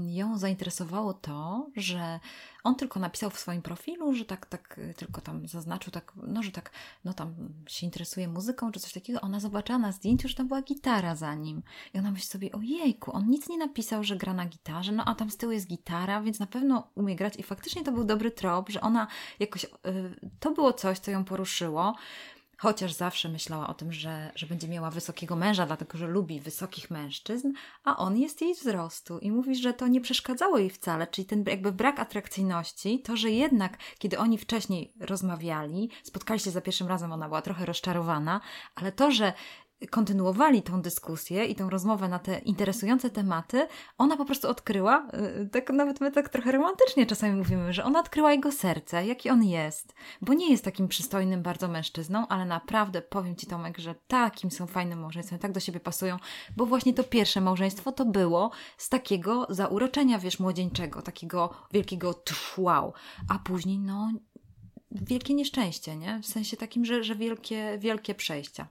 ją zainteresowało to, że on tylko napisał w swoim profilu, że tak, tak tylko tam zaznaczył, tak, no, że tak, no tam się interesuje muzyką czy coś takiego. Ona zobaczyła na zdjęciu, że tam była gitara za nim. I ona myśli sobie, ojejku, on nic nie napisał, że gra na gitarze, no a tam z tyłu jest gitara, więc na pewno umie grać. I faktycznie to był dobry trop, że ona jakoś, yy, to było coś, co ją poruszyło chociaż zawsze myślała o tym, że, że będzie miała wysokiego męża, dlatego że lubi wysokich mężczyzn, a on jest jej wzrostu i mówi, że to nie przeszkadzało jej wcale, czyli ten jakby brak atrakcyjności, to, że jednak, kiedy oni wcześniej rozmawiali, spotkali się za pierwszym razem, ona była trochę rozczarowana, ale to, że kontynuowali tą dyskusję i tą rozmowę na te interesujące tematy, ona po prostu odkryła, y, tak nawet my tak trochę romantycznie czasami mówimy, że ona odkryła jego serce, jaki on jest, bo nie jest takim przystojnym bardzo mężczyzną, ale naprawdę powiem Ci Tomek, że takim są fajnym małżeństwem, tak do siebie pasują, bo właśnie to pierwsze małżeństwo to było z takiego zauroczenia, wiesz, młodzieńczego, takiego wielkiego wow, a później no wielkie nieszczęście, nie? W sensie takim, że, że wielkie, wielkie przejścia.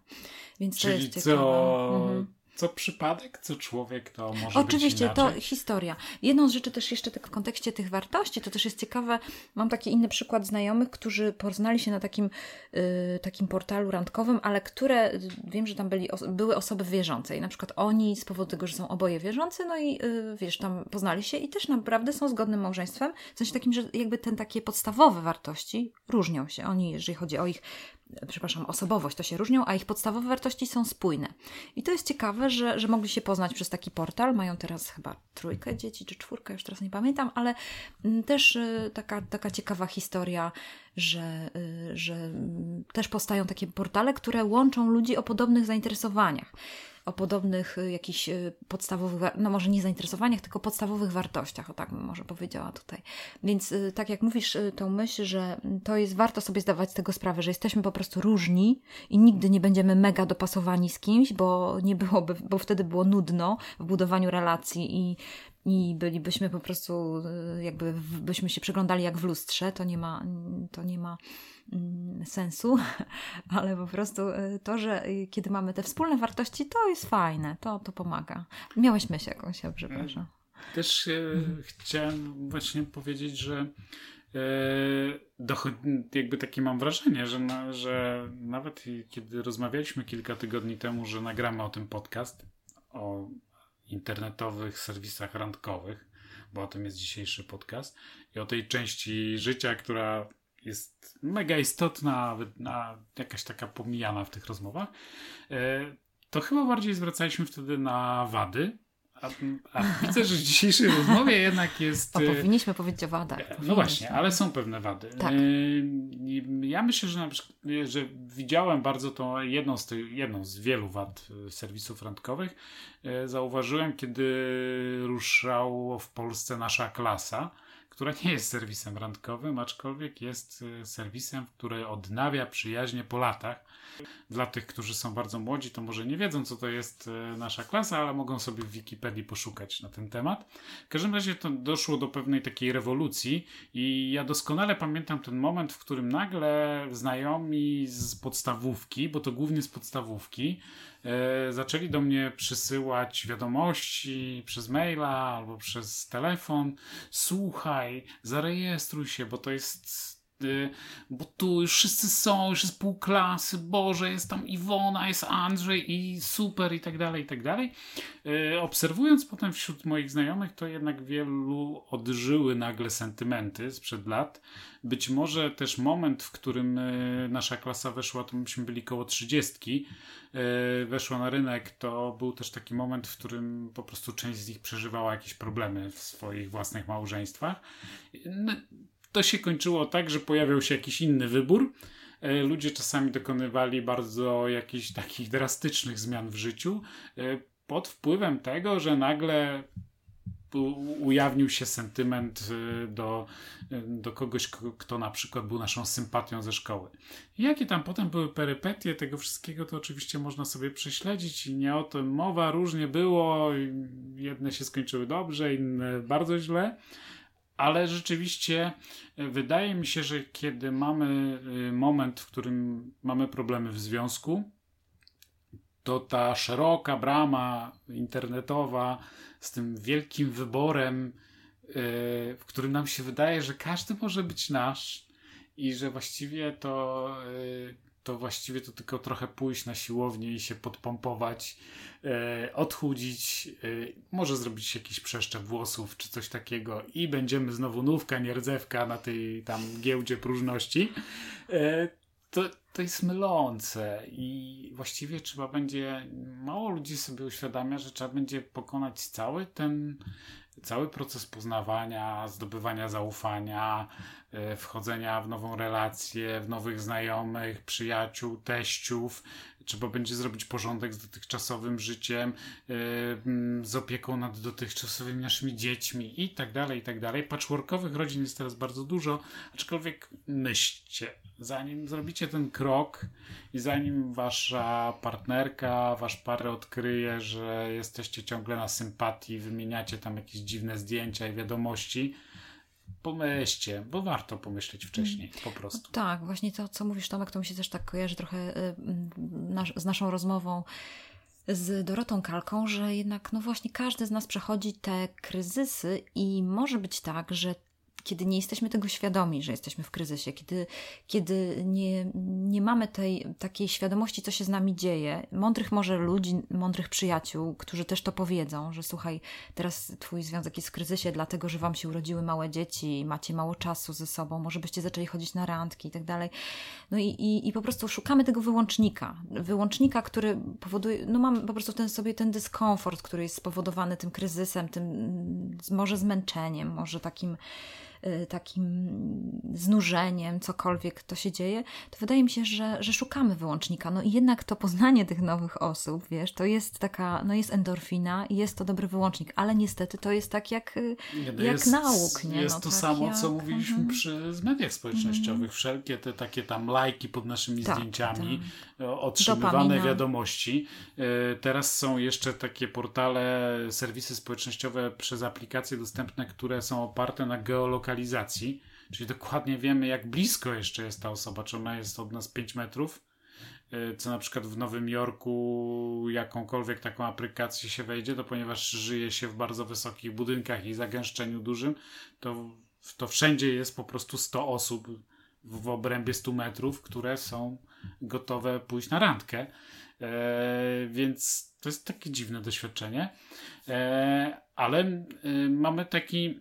Więc Czyli to jest ciekawe. co... Mhm co przypadek, co człowiek, to może Oczywiście, być to historia. Jedną z rzeczy też jeszcze tak w kontekście tych wartości, to też jest ciekawe, mam taki inny przykład znajomych, którzy poznali się na takim, y, takim portalu randkowym, ale które, wiem, że tam byli, były osoby wierzące i na przykład oni z powodu tego, że są oboje wierzący, no i y, wiesz, tam poznali się i też naprawdę są zgodnym małżeństwem, w sensie takim, że jakby ten takie podstawowe wartości różnią się. Oni, jeżeli chodzi o ich przepraszam, osobowość to się różnią, a ich podstawowe wartości są spójne. I to jest ciekawe, że, że mogli się poznać przez taki portal. Mają teraz chyba trójkę dzieci, czy czwórkę, już teraz nie pamiętam, ale mm, też y, taka, taka ciekawa historia, że, y, że mm, też powstają takie portale, które łączą ludzi o podobnych zainteresowaniach. O podobnych y, jakichś y, podstawowych, no może nie zainteresowaniach, tylko podstawowych wartościach, o tak bym może powiedziała tutaj. Więc y, tak jak mówisz tą myśl, że to jest, warto sobie zdawać z tego sprawę, że jesteśmy po prostu różni i nigdy nie będziemy mega dopasowani z kimś, bo nie byłoby, bo wtedy było nudno w budowaniu relacji i i bylibyśmy po prostu, jakby byśmy się przeglądali jak w lustrze, to nie ma, to nie ma Mm, sensu, ale po prostu y, to, że y, kiedy mamy te wspólne wartości, to jest fajne, to, to pomaga. Miałeś myśl jakąś, ja przepraszam. E, też e, chciałem właśnie powiedzieć, że e, jakby takie mam wrażenie, że, na, że nawet kiedy rozmawialiśmy kilka tygodni temu, że nagramy o tym podcast, o internetowych serwisach randkowych, bo o tym jest dzisiejszy podcast i o tej części życia, która jest mega istotna, a jakaś taka pomijana w tych rozmowach, e, to chyba bardziej zwracaliśmy wtedy na wady. A, a widzę, że w dzisiejszej rozmowie jednak jest. A powinniśmy powiedzieć o wadach. No właśnie, ale są pewne wady. Tak. E, ja myślę, że, na przykład, że widziałem bardzo to jedną z, tych, jedną z wielu wad serwisów randkowych. Zauważyłem, kiedy ruszał w Polsce nasza klasa która nie jest serwisem randkowym, aczkolwiek jest y, serwisem, który odnawia przyjaźnie po latach. Dla tych, którzy są bardzo młodzi, to może nie wiedzą, co to jest y, nasza klasa, ale mogą sobie w Wikipedii poszukać na ten temat. W każdym razie to doszło do pewnej takiej rewolucji i ja doskonale pamiętam ten moment, w którym nagle znajomi z podstawówki, bo to głównie z podstawówki, zaczęli do mnie przysyłać wiadomości przez maila albo przez telefon. Słuchaj, zarejestruj się, bo to jest bo tu już wszyscy są, już jest pół klasy, Boże, jest tam Iwona, jest Andrzej i super i tak dalej, i tak dalej. E, obserwując potem wśród moich znajomych, to jednak wielu odżyły nagle sentymenty sprzed lat. Być może też moment, w którym e, nasza klasa weszła, to myśmy byli koło trzydziestki, weszła na rynek, to był też taki moment, w którym po prostu część z nich przeżywała jakieś problemy w swoich własnych małżeństwach. To się kończyło tak, że pojawiał się jakiś inny wybór. Ludzie czasami dokonywali bardzo jakichś takich drastycznych zmian w życiu pod wpływem tego, że nagle ujawnił się sentyment y, do, do kogoś, kto na przykład był naszą sympatią ze szkoły. jakie tam potem były perypetie tego wszystkiego, to oczywiście można sobie prześledzić i nie o tym mowa, różnie było, jedne się skończyły dobrze, inne bardzo źle, ale rzeczywiście y, wydaje mi się, że kiedy mamy moment, w którym mamy problemy w związku, to ta szeroka brama internetowa z tym wielkim wyborem, yy, w którym nam się wydaje, że każdy może być nasz i że właściwie to, to właściwie to tylko trochę pójść na siłownię i się podpompować, odchudzić, może zrobić jakiś przeszczep włosów czy coś takiego i będziemy znowu nówka, nierdzewka na tej tam giełdzie próżności. To, to jest mylące i właściwie trzeba będzie, mało ludzi sobie uświadamia, że trzeba będzie pokonać cały ten, cały proces poznawania, zdobywania zaufania, e, wchodzenia w nową relację, w nowych znajomych, przyjaciół, teściów, trzeba będzie zrobić porządek z dotychczasowym życiem, yy, z opieką nad dotychczasowymi naszymi dziećmi i tak dalej, i tak dalej. Patchworkowych rodzin jest teraz bardzo dużo, aczkolwiek myślcie, zanim zrobicie ten krok i zanim wasza partnerka, wasz parę odkryje, że jesteście ciągle na sympatii, wymieniacie tam jakieś dziwne zdjęcia i wiadomości, pomyślcie, bo warto pomyśleć wcześniej, po prostu. Tak, właśnie to, co mówisz Tomek, to mi się też tak kojarzy trochę y, nasz, z naszą rozmową z Dorotą Kalką, że jednak, no właśnie, każdy z nas przechodzi te kryzysy i może być tak, że kiedy nie jesteśmy tego świadomi, że jesteśmy w kryzysie, kiedy, kiedy nie, nie mamy tej takiej świadomości, co się z nami dzieje, mądrych może ludzi, mądrych przyjaciół, którzy też to powiedzą, że słuchaj, teraz twój związek jest w kryzysie, dlatego że wam się urodziły małe dzieci, macie mało czasu ze sobą, może byście zaczęli chodzić na randki i tak dalej. No i, i, i po prostu szukamy tego wyłącznika. Wyłącznika, który powoduje, no mamy po prostu ten sobie ten dyskomfort, który jest spowodowany tym kryzysem, tym może zmęczeniem, może takim takim znużeniem, cokolwiek to się dzieje, to wydaje mi się, że, że szukamy wyłącznika. No i jednak to poznanie tych nowych osób, wiesz, to jest taka, no jest endorfina i jest to dobry wyłącznik, ale niestety to jest tak jak, nie, no jak jest, nauk, nie? Jest no, to tak samo, jak... co mówiliśmy mhm. przy mediach społecznościowych. Mhm. Wszelkie te takie tam lajki pod naszymi tak, zdjęciami, tak. otrzymywane Dopamina. wiadomości. E, teraz są jeszcze takie portale, serwisy społecznościowe przez aplikacje dostępne, które są oparte na geolokalizacji, czyli dokładnie wiemy, jak blisko jeszcze jest ta osoba, czy ona jest od nas 5 metrów, e, co na przykład w Nowym Jorku jakąkolwiek taką aplikację się wejdzie, to ponieważ żyje się w bardzo wysokich budynkach i zagęszczeniu dużym, to, to wszędzie jest po prostu 100 osób w obrębie 100 metrów, które są gotowe pójść na randkę. E, więc to jest takie dziwne doświadczenie. E, ale e, mamy taki.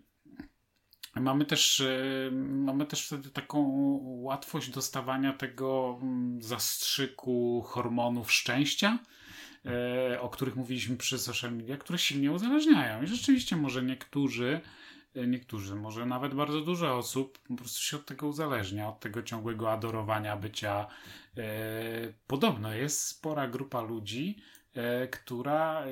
Mamy też, e, mamy też wtedy taką łatwość dostawania tego mm, zastrzyku hormonów szczęścia, e, o których mówiliśmy przy social media, które silnie uzależniają. I rzeczywiście może niektórzy E, niektórzy, może nawet bardzo dużo osób po prostu się od tego uzależnia, od tego ciągłego adorowania bycia. Podobno jest spora grupa ludzi, która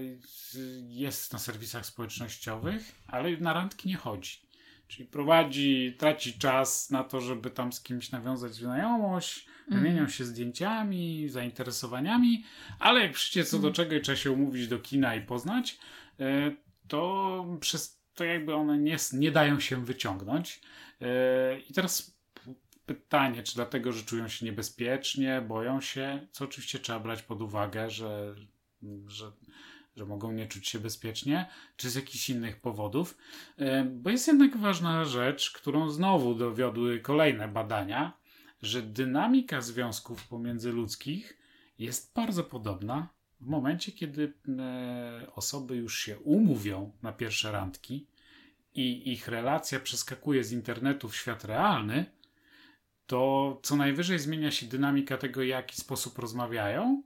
jest na serwisach społecznościowych, ale na randki nie chodzi. Czyli prowadzi, traci czas na to, żeby tam z kimś nawiązać znajomość, mm. wymienią się zdjęciami, zainteresowaniami, ale jak przyjdzie co do mhm. czego i trzeba się umówić do kina i poznać, to przez to jakby one nie, nie dają się wyciągnąć. Yy, I teraz pytanie, czy dlatego, że czują się niebezpiecznie, boją się, co oczywiście trzeba brać pod uwagę, że, że, że mogą nie czuć się bezpiecznie, czy z jakichś innych powodów. Yy, bo jest jednak ważna rzecz, którą znowu dowiodły kolejne badania, że dynamika związków pomiędzyludzkich jest bardzo podobna w momencie, kiedy e, osoby już się umówią na pierwsze randki i ich relacja przeskakuje z internetu w świat realny, to co najwyżej zmienia się dynamika tego, w jaki sposób rozmawiają,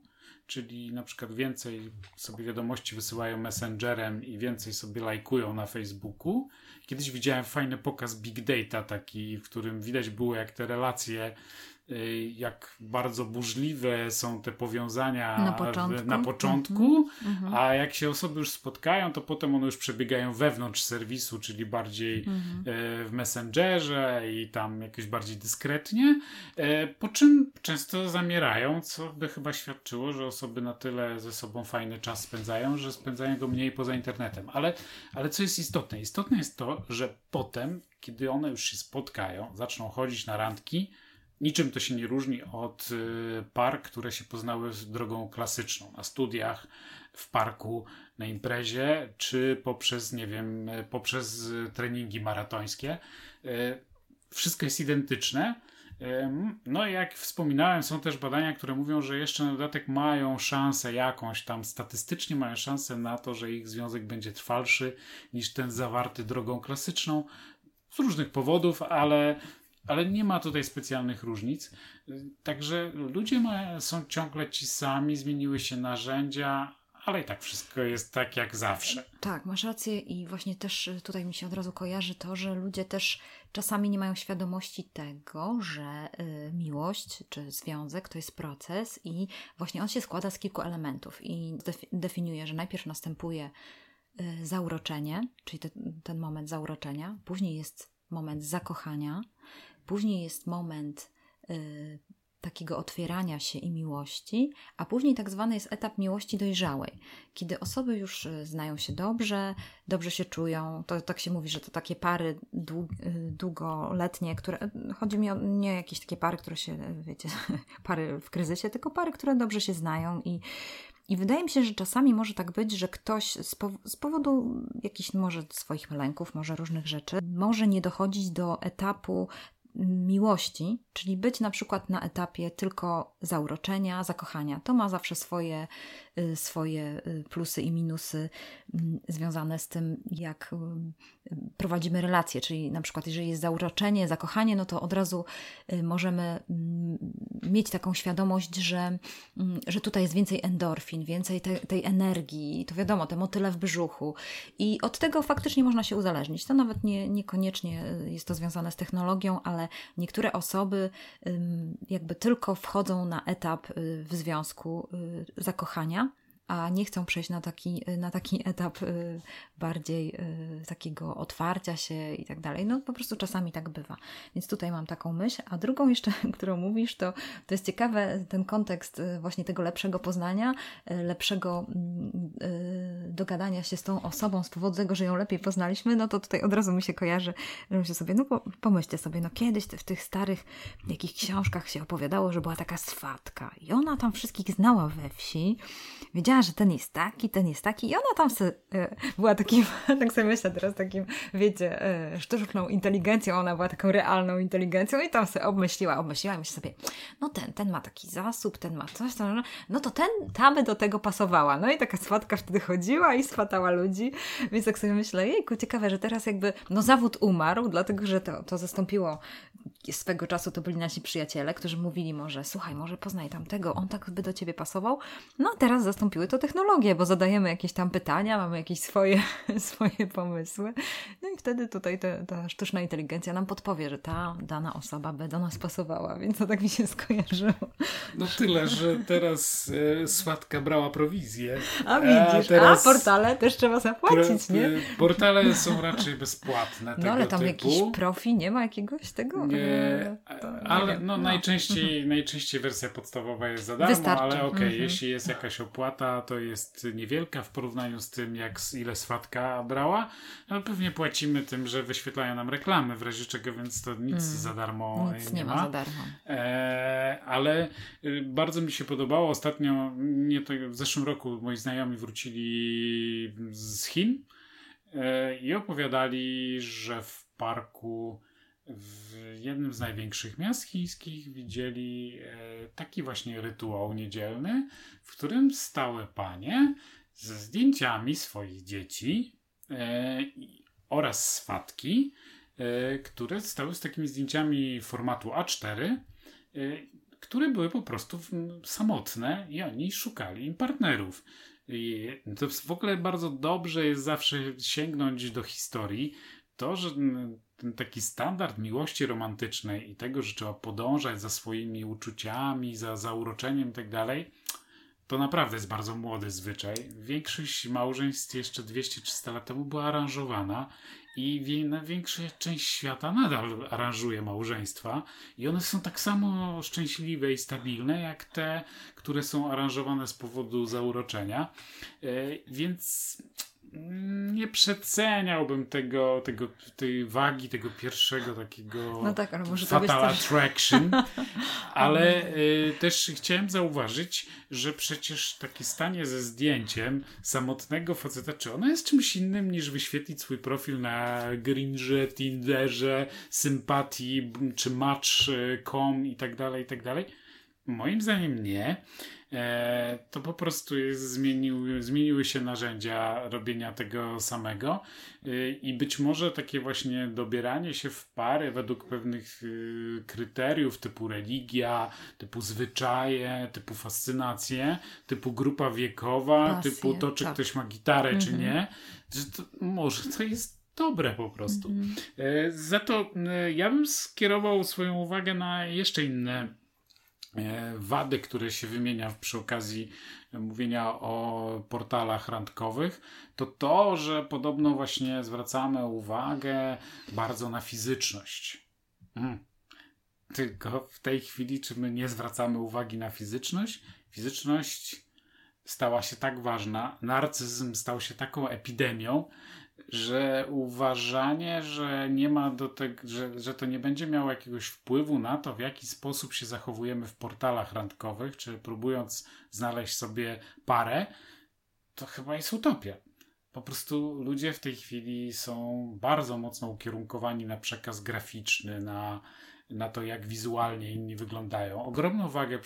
czyli na przykład więcej sobie wiadomości wysyłają messengerem i więcej sobie lajkują na Facebooku. Kiedyś widziałem fajny pokaz Big Data, taki, w którym widać było, jak te relacje jak bardzo burzliwe są te powiązania na początku, na początku mm-hmm. a jak się osoby już spotkają, to potem one już przebiegają wewnątrz serwisu, czyli bardziej mm-hmm. w Messengerze i tam jakoś bardziej dyskretnie, e, po czym często zamierają, co by chyba świadczyło, że osoby na tyle ze sobą fajny czas spędzają, że spędzają go mniej poza internetem. Ale, ale co jest istotne? Istotne jest to, że potem, kiedy one już się spotkają, zaczną chodzić na randki, Niczym to się nie różni od y, par, które się poznały drogą klasyczną, na studiach, w parku, na imprezie, czy poprzez, nie wiem, poprzez treningi maratońskie. Y, wszystko jest identyczne. Y, no, jak wspominałem, są też badania, które mówią, że jeszcze na dodatek mają szansę jakąś tam, statystycznie mają szansę na to, że ich związek będzie trwalszy niż ten zawarty drogą klasyczną. Z różnych powodów, ale ale nie ma tutaj specjalnych różnic. Także ludzie ma, są ciągle ci sami, zmieniły się narzędzia, ale i tak wszystko jest tak jak zawsze. Tak, masz rację i właśnie też tutaj mi się od razu kojarzy to, że ludzie też czasami nie mają świadomości tego, że y, miłość czy związek to jest proces i właśnie on się składa z kilku elementów i definiuje, że najpierw następuje y, zauroczenie, czyli te, ten moment zauroczenia, później jest moment zakochania, Później jest moment y, takiego otwierania się i miłości, a później tak zwany jest etap miłości dojrzałej, kiedy osoby już y, znają się dobrze, dobrze się czują. To tak się mówi, że to takie pary y, długoletnie, które. Chodzi mi o nie jakieś takie pary, które się, wiecie, pary w kryzysie, tylko pary, które dobrze się znają i i wydaje mi się, że czasami może tak być, że ktoś z, pow z powodu jakichś może swoich lęków, może różnych rzeczy, może nie dochodzić do etapu miłości, czyli być na przykład na etapie tylko zauroczenia, zakochania. To ma zawsze swoje, swoje y, plusy i minusy mm, związane z tym, jak y, prowadzimy relacje. Czyli na przykład, jeżeli jest zauroczenie, zakochanie, no to od razu możemy mm, mieć taką świadomość, że, mm, że tutaj jest więcej endorfin, więcej te, tej energii, to wiadomo, te motyle w brzuchu. I od tego faktycznie można się uzależnić. To nawet nie, niekoniecznie jest to związane z technologią, ale niektóre osoby jakby tylko wchodzą na etap y, w związku y, zakochania a nie chcą przejść na taki, na taki etap y, bardziej y, takiego otwarcia się i tak dalej. No po prostu czasami tak bywa. Więc tutaj mam taką myśl. A drugą jeszcze, którą mówisz, to, to jest ciekawe ten kontekst y, właśnie tego lepszego poznania, lepszego mm, dogadania się z tą osobą z powodu tego, że ją lepiej poznaliśmy, no to tutaj od razu mi się kojarzy, że myślę sobie, no pomyślcie sobie, no kiedyś w tych starych jakichś książkach się opowiadało, że była taka swatka i ona tam wszystkich znała we wsi, wiedziała, że ten jest taki, ten jest taki. I ona tam se, e, była takim, tak sobie myślę teraz, takim, wiecie, e, sztuczną inteligencją, ona była taką realną inteligencją i tam sobie obmyśliła, obmyśliła myślę sobie, no ten, ten ma taki zasób, ten ma coś tam, no to ten, ta by do tego pasowała. No i taka swatka wtedy chodziła i swatała ludzi, więc tak sobie myślę, jejku, ciekawe, że teraz jakby, no zawód umarł, dlatego, że to, to zastąpiło swego czasu to byli nasi przyjaciele, którzy mówili może, słuchaj, może poznaj tamtego, on tak by do ciebie pasował. No a teraz zastąpiły to technologie, bo zadajemy jakieś tam pytania, mamy jakieś swoje, swoje pomysły. No i wtedy tutaj te, ta sztuczna inteligencja nam podpowie, że ta dana osoba by do nas pasowała, więc to tak mi się skojarzyło. No tyle, że teraz e, Słatka brała prowizję. A widzisz, a, teraz, a portale też trzeba zapłacić, nie? Portale są raczej bezpłatne. No ale tam typu. jakiś profi nie ma jakiegoś tego? Nie, ale no, no. Najczęściej, mhm. najczęściej wersja podstawowa jest za darmo, Wystarczy. ale okej, okay, mhm. jeśli jest jakaś opłata, to jest niewielka w porównaniu z tym, jak ile swatka brała. No, pewnie płacimy tym, że wyświetlają nam reklamy, w razie czego, więc to nic mm. za darmo nic nie, nie ma. za darmo. E, ale y, bardzo mi się podobało. Ostatnio, nie to w zeszłym roku moi znajomi wrócili z Chin e, i opowiadali, że w parku w jednym z największych miast chińskich widzieli e, taki właśnie rytuał niedzielny, w którym stały panie ze zdjęciami swoich dzieci e, oraz swatki, e, które stały z takimi zdjęciami formatu A4, które były po prostu samotne i oni szukali im partnerów. I to w ogóle bardzo dobrze jest zawsze sięgnąć do historii. To, że ten taki standard miłości romantycznej i tego, że trzeba podążać za swoimi uczuciami, za zauroczeniem i tak dalej, to naprawdę jest bardzo młody zwyczaj. Większość małżeństw jeszcze 200-300 lat temu była aranżowana i większa część świata nadal aranżuje małżeństwa i one są tak samo szczęśliwe i stabilne jak te, które są aranżowane z powodu zauroczenia. E, więc nie przeceniałbym tego, tego, tej wagi tego pierwszego takiego no tak, ale może fatal attraction, ale y, też chciałem zauważyć, że przecież takie stanie ze zdjęciem samotnego faceta, czy ono jest czymś innym niż wyświetlić swój profil na Gringe, Tinderze, Sympatii, czy Match.com i tak dalej, i tak dalej? Moim zdaniem nie. E, to po prostu jest, zmienił, zmieniły się narzędzia robienia tego samego e, i być może takie właśnie dobieranie się w pary według pewnych e, kryteriów typu religia, typu zwyczaje, typu fascynacje, typu grupa wiekowa, Pasje, typu to, czy tak. ktoś ma gitarę, mhm. czy nie, że to, może to jest dobre po prostu. Mhm. Za to ja bym skierował swoją uwagę na jeszcze inne wady, które się wymienia przy okazji mówienia o portalach randkowych, to to, że podobno właśnie zwracamy uwagę bardzo na fizyczność. Hmm. Tylko w tej chwili, czy my nie zwracamy uwagi na fizyczność? Fizyczność stała się tak ważna, narcyzm stał się taką epidemią, że uważanie, że nie ma do tego, że, że to nie będzie miało jakiegoś wpływu na to, w jaki sposób się zachowujemy w portalach randkowych, czy próbując znaleźć sobie parę, to chyba jest utopia. Po prostu ludzie w tej chwili są bardzo mocno ukierunkowani na przekaz graficzny, na, na to, jak wizualnie inni wyglądają. Ogromną wagę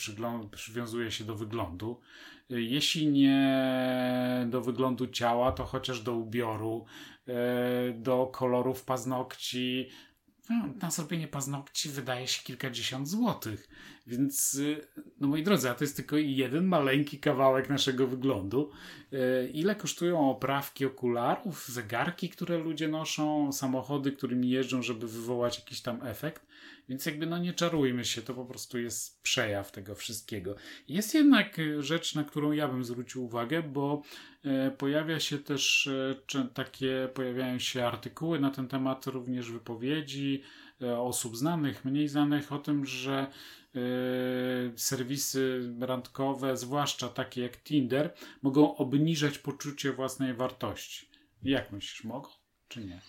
przywiązuje się do wyglądu jeśli nie do wyglądu ciała, to chociaż do ubioru, e, do kolorów paznokci. No, na zrobienie paznokci wydaje się kilkadziesiąt złotych, Więc, y, no moi drodzy, a to jest tylko jeden maleńki kawałek naszego wyglądu. Y, ile kosztują oprawki okularów, zegarki, które ludzie noszą, samochody, którymi jeżdżą, żeby wywołać jakiś tam efekt? Więc jakby no nie czarujmy się, to po prostu jest przejaw tego wszystkiego. Jest jednak y, rzecz, na którą ja bym zwrócił uwagę, bo pojawia się też takie, pojawiają się artykuły na ten temat, również wypowiedzi osób znanych, mniej znanych o tym, że Y, serwisy randkowe, zwłaszcza takie jak Tinder, mogą obniżać poczucie własnej wartości. Jak myślisz, mogą czy nie?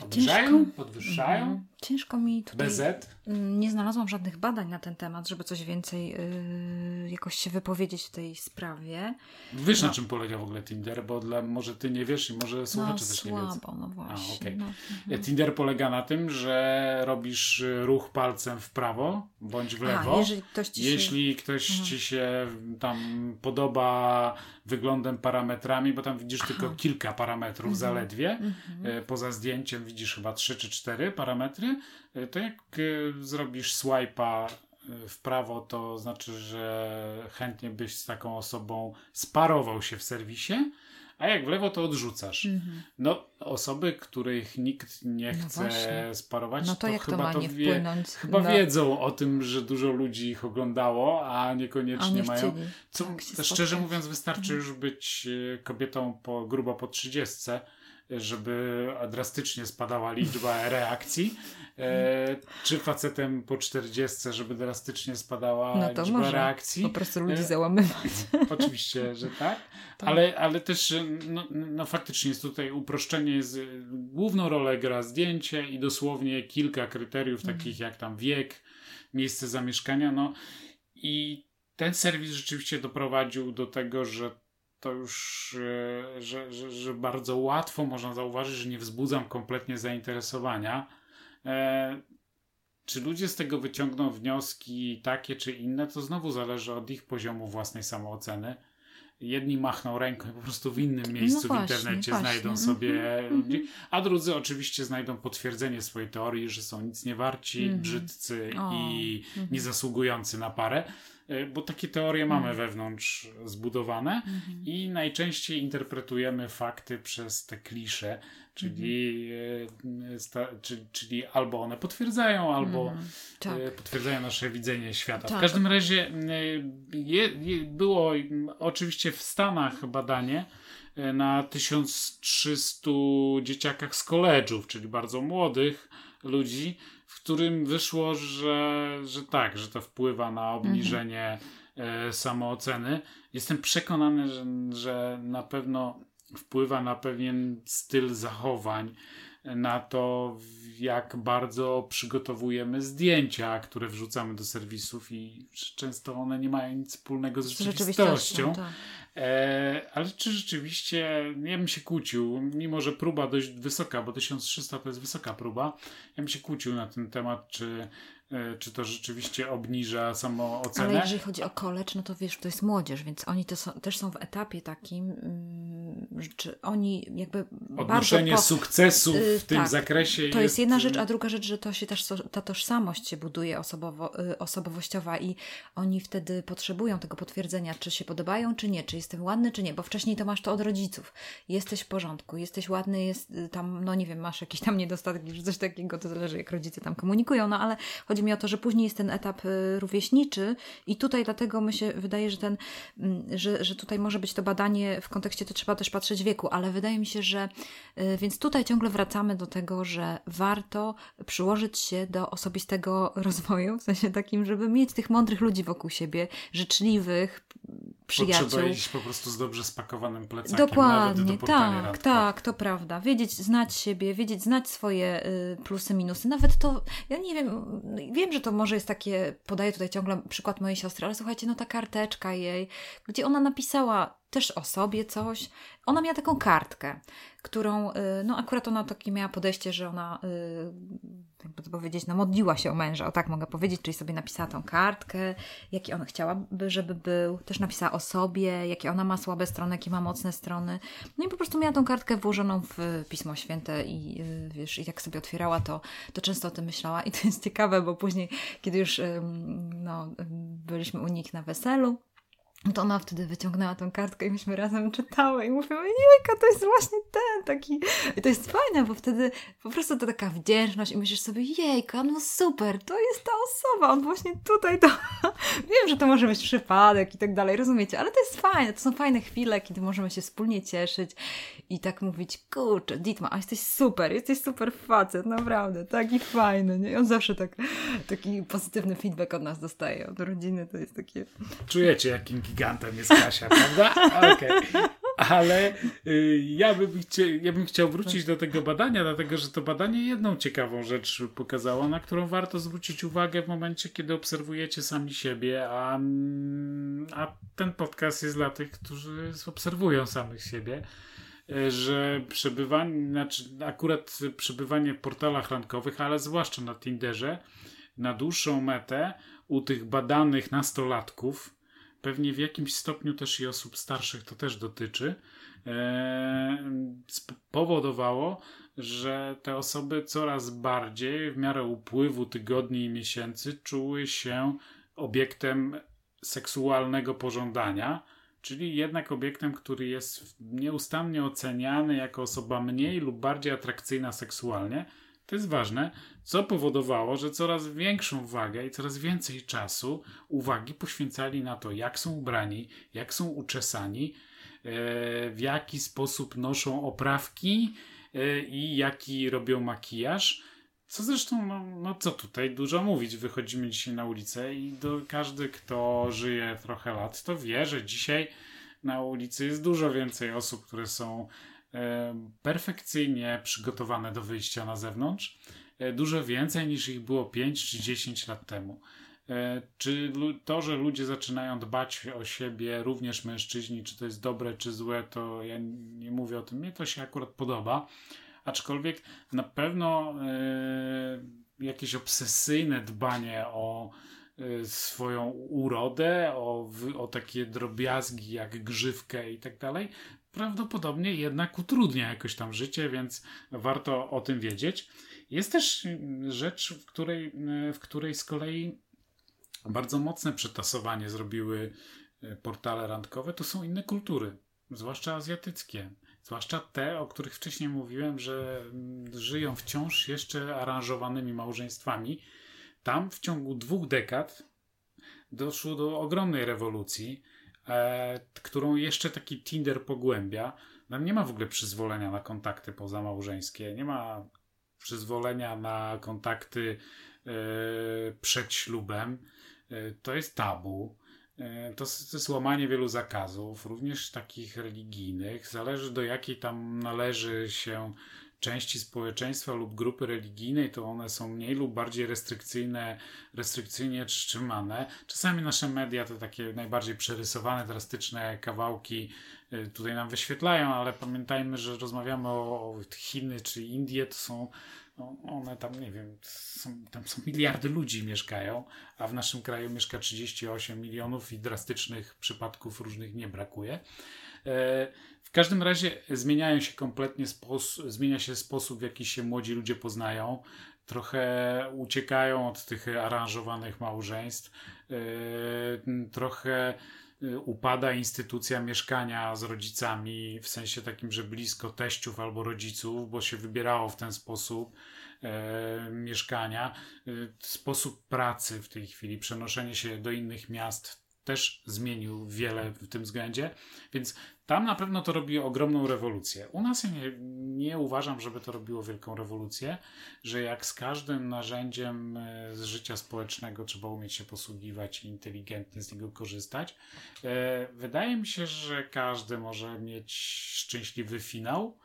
Obniżają? Podwyższają? Ciężko mi tutaj. BZ? Mm, nie znalazłam żadnych badań na ten temat, żeby coś więcej yy, jakoś się wypowiedzieć w tej sprawie. Wiesz, no. na czym polega w ogóle Tinder? Bo dla, może ty nie wiesz i może słuchacze no, też słabo, nie wiedzą. no właśnie. A, okay. no, mhm. Tinder polega na tym, że robisz y, ruch palcem w prawo bądź w lewo. A, jeżeli ktoś ci się, jeśli ktoś mhm. ci się tam podoba wyglądem, parametrami, bo tam widzisz Aha. tylko kilka parametrów mhm. zaledwie. Mhm. Y, poza zdjęciem widzisz chyba trzy czy cztery parametry E, to jak e, zrobisz swipe'a e, w prawo, to znaczy, że chętnie byś z taką osobą sparował się w serwisie, a jak w lewo, to odrzucasz. Mhm. No, osoby, których nikt nie no chce no sparować, no to, to chyba to, to wie, chyba no. wiedzą o tym, że dużo ludzi ich oglądało, a niekoniecznie a mają. Co, tak szczerze mówiąc, wystarczy mhm. już być kobietą po, grubo po trzydziestce, żeby drastycznie spadała liczba reakcji, e, czy facetem po 40, żeby drastycznie spadała no liczba może. reakcji. Po prostu ludzi e, załamywać. Oczywiście, że tak. tak. Ale, ale też no, no faktycznie jest tutaj uproszczenie. Z, główną rolę gra zdjęcie i dosłownie kilka kryteriów, mhm. takich jak tam wiek, miejsce zamieszkania. No i ten serwis rzeczywiście doprowadził do tego, że to już, e, że, że, że bardzo łatwo można zauważyć, że nie wzbudzam kompletnie zainteresowania. E, czy ludzie z tego wyciągną wnioski takie czy inne, to znowu zależy od ich poziomu własnej samooceny. Jedni machną ręką po prostu w innym no miejscu no właśnie, w internecie właśnie. znajdą sobie mm -hmm. ludzi, a drudzy oczywiście znajdą potwierdzenie swojej teorii, że są nic nie warci, mm -hmm. brzydcy o. i mm -hmm. niezasługujący na parę. E, bo takie teorie mamy mhm. wewnątrz zbudowane mhm. i najczęściej interpretujemy fakty przez te klisze, czyli, mhm. sta, czyli, czyli albo one potwierdzają, albo tak. E, potwierdzają nasze widzenie świata. Tak. W każdym razie je, je, było oczywiście w Stanach badanie na 1300 dzieciakach z koledżów, czyli bardzo młodych ludzi, którym wyszło, że, że tak, że to wpływa na obniżenie mhm. samooceny. Jestem przekonany, że, że na pewno wpływa na pewien styl zachowań, na to, jak bardzo przygotowujemy zdjęcia, które wrzucamy do serwisów i często one nie mają nic wspólnego z rzeczywistością. rzeczywistością tak. E, ale czy rzeczywiście, ja bym się kłócił, mimo że próba dość wysoka, bo 1300 to jest wysoka próba, ja bym się kłócił na ten temat, czy czy to rzeczywiście obniża samoocenę. Ale jeżeli chodzi o college, no to wiesz, to jest młodzież, więc oni to są, też są w etapie takim, mm, czy oni jakby Odnoszenie bardzo po, sukcesu w y, tym tak, zakresie. To jest, jest jedna rzecz, a druga rzecz, że to się też ta tożsamość się buduje osobowo, y, osobowościowa i oni wtedy potrzebują tego potwierdzenia, czy się podobają, czy nie, czy jestem ładny, czy nie, bo wcześniej to masz to od rodziców. Jesteś w porządku, jesteś ładny, jest tam, no nie wiem, masz jakiś tam niedostatek, czy coś takiego, to zależy jak rodzice tam komunikują, no ale chodzi mi o to, że później jest ten etap y, rówieśniczy i tutaj dlatego mi się wydaje, że ten, mm, że, że tutaj może być to badanie w kontekście, to trzeba też patrzeć wieku, ale wydaje mi się, że y, więc tutaj ciągle wracamy do tego, że warto przyłożyć się do osobistego rozwoju, w sensie takim, żeby mieć tych mądrych ludzi wokół siebie, życzliwych, przyjaciół. Trzeba iść po prostu z dobrze spakowanym plecakiem. Dokładnie, do tak, tak, to prawda. Wiedzieć, znać siebie, wiedzieć, znać swoje y, plusy, minusy. Nawet to, ja nie wiem, wiem, że to może jest takie, podaję tutaj ciągle przykład mojej siostry, ale słuchajcie, no ta karteczka jej, gdzie ona napisała też o sobie coś. Ona miała taką kartkę, którą, y, no akurat ona takie miała podejście, że ona, y, jakby to powiedzieć, no modliła się o męża, o tak mogę powiedzieć, czyli sobie napisała tą kartkę, jaki ona chciałaby, żeby był, też napisała o sobie, jakie ona ma słabe strony, jakie ma mocne strony. No i po prostu miała tą kartkę włożoną w Pismo Święte i y, wiesz, i jak sobie otwierała to, to często o tym myślała i to jest ciekawe, bo później, kiedy już no, byliśmy u nich na weselu, to ona wtedy wyciągnęła tą kartkę i myśmy razem czytały i mówimy, jejka, to jest właśnie ten taki. I to jest fajne, bo wtedy po prostu to taka wdzięczność i myślisz sobie, jejka, no super, to jest ta osoba, on właśnie tutaj to... Wiem, że to może być przypadek i tak dalej, rozumiecie, ale to jest fajne, to są fajne chwile, kiedy możemy się wspólnie cieszyć i tak mówić, kurczę, Ditma, a jesteś super, jesteś super facet, naprawdę, taki fajny, nie? I on zawsze tak, taki pozytywny feedback od nas dostaje, od rodziny, to jest takie... Czujecie, jakim gigantem jest Kasia, prawda? Okej. Okay. Ale y, ja, bym chcie, ja bym chciał wrócić do tego badania, dlatego że to badanie jedną ciekawą rzecz pokazało, na którą warto zwrócić uwagę w momencie, kiedy obserwujecie sami siebie, a, a ten podcast jest dla tych, którzy obserwują samych siebie y, że przebywanie, znaczy akurat przebywanie w portalach randkowych, ale zwłaszcza na Tinderze, na dłuższą metę u tych badanych nastolatków, pewnie w jakimś stopniu też i osób starszych to też dotyczy, e, spowodowało, że te osoby coraz bardziej w miarę upływu tygodni i miesięcy czuły się obiektem seksualnego pożądania, czyli jednak obiektem, który jest nieustannie oceniany jako osoba mniej lub bardziej atrakcyjna seksualnie. To jest ważne, co powodowało, że coraz większą wagę i coraz więcej czasu, uwagi poświęcali na to, jak są ubrani, jak są uczesani, e, w jaki sposób noszą oprawki e, i jaki robią makijaż. Co zresztą, no, no co tutaj dużo mówić. Wychodzimy dzisiaj na ulicę i do, każdy, kto żyje trochę lat, to wie, że dzisiaj na ulicy jest dużo więcej osób, które są e, perfekcyjnie przygotowane do wyjścia na zewnątrz dużo więcej niż ich było 5 czy 10 lat temu. E, czy to, że ludzie zaczynają dbać o siebie, również mężczyźni, czy to jest dobre, czy złe, to ja nie mówię o tym. Mnie to się akurat podoba. Aczkolwiek na pewno e, jakieś obsesyjne dbanie o swoją urodę, o, o takie drobiazgi jak grzywkę i tak dalej, prawdopodobnie jednak utrudnia jakoś tam życie, więc warto o tym wiedzieć. Jest też rzecz, w której, w której z kolei bardzo mocne przetasowanie zrobiły e, portale randkowe, to są inne kultury, zwłaszcza azjatyckie. Zwłaszcza te, o których wcześniej mówiłem, że mm, żyją wciąż jeszcze aranżowanymi małżeństwami. Tam w ciągu dwóch dekad doszło do ogromnej rewolucji, e, którą jeszcze taki Tinder pogłębia. Tam nie ma w ogóle przyzwolenia na kontakty pozamałżeńskie, nie ma przyzwolenia na kontakty e, przed ślubem, e, to jest tabu. E, to, jest łamanie wielu zakazów, również takich religijnych. Zależy do jakiej tam należy się części społeczeństwa lub grupy religijnej, to one są mniej lub bardziej restrykcyjne, restrykcyjnie trzymane. Czasami nasze media to takie najbardziej przerysowane, drastyczne kawałki tutaj nam wyświetlają, ale pamiętajmy, że rozmawiamy o, o Chiny czy Indie, to są no, one tam, nie wiem, są, tam są miliardy ludzi mieszkają, a w naszym kraju mieszka 38 milionów i drastycznych przypadków różnych nie brakuje. E, w każdym razie zmieniają się kompletnie sposób, zmienia się sposób, w jaki się młodzi ludzie poznają. Trochę uciekają od tych aranżowanych małżeństw. E, trochę upada instytucja mieszkania z rodzicami, w sensie takim, że blisko teściów albo rodziców, bo się wybierało w ten sposób e, mieszkania. Y, sposób pracy w tej chwili, przenoszenie się do innych miast też zmienił wiele w tym względzie, więc tam na pewno to robi ogromną rewolucję. U nas ja nie, nie uważam, żeby to robiło wielką rewolucję, że jak z każdym narzędziem e, z życia społecznego trzeba umieć się posługiwać i inteligentnie z niego korzystać. E, wydaje mi się, że każdy może mieć szczęśliwy finał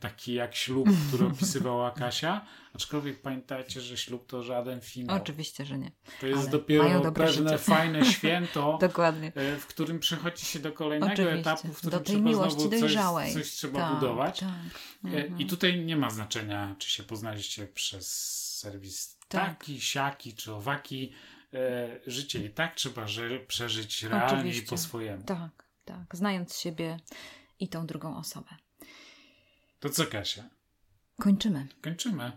taki jak ślub, który opisywała Kasia. Aczkolwiek pamiętajcie, że ślub to żaden finał. Oczywiście, że nie. To jest Ale dopiero pewne życie. fajne święto. E, w którym przechodzi się do kolejnego Oczywiście. etapu, w którym do tej miłości dojrzałej. Coś, coś trzeba tak, budować. Tak. Mhm. I tutaj nie ma znaczenia, czy się poznaliście przez serwis tak. taki, siaki czy owaki. Życie i tak trzeba przeżyć realnie Oczywiście. i po swojemu. Tak, tak. Znając siebie i tą drugą osobę. To co, Kasia? Kończymy. Kończymy.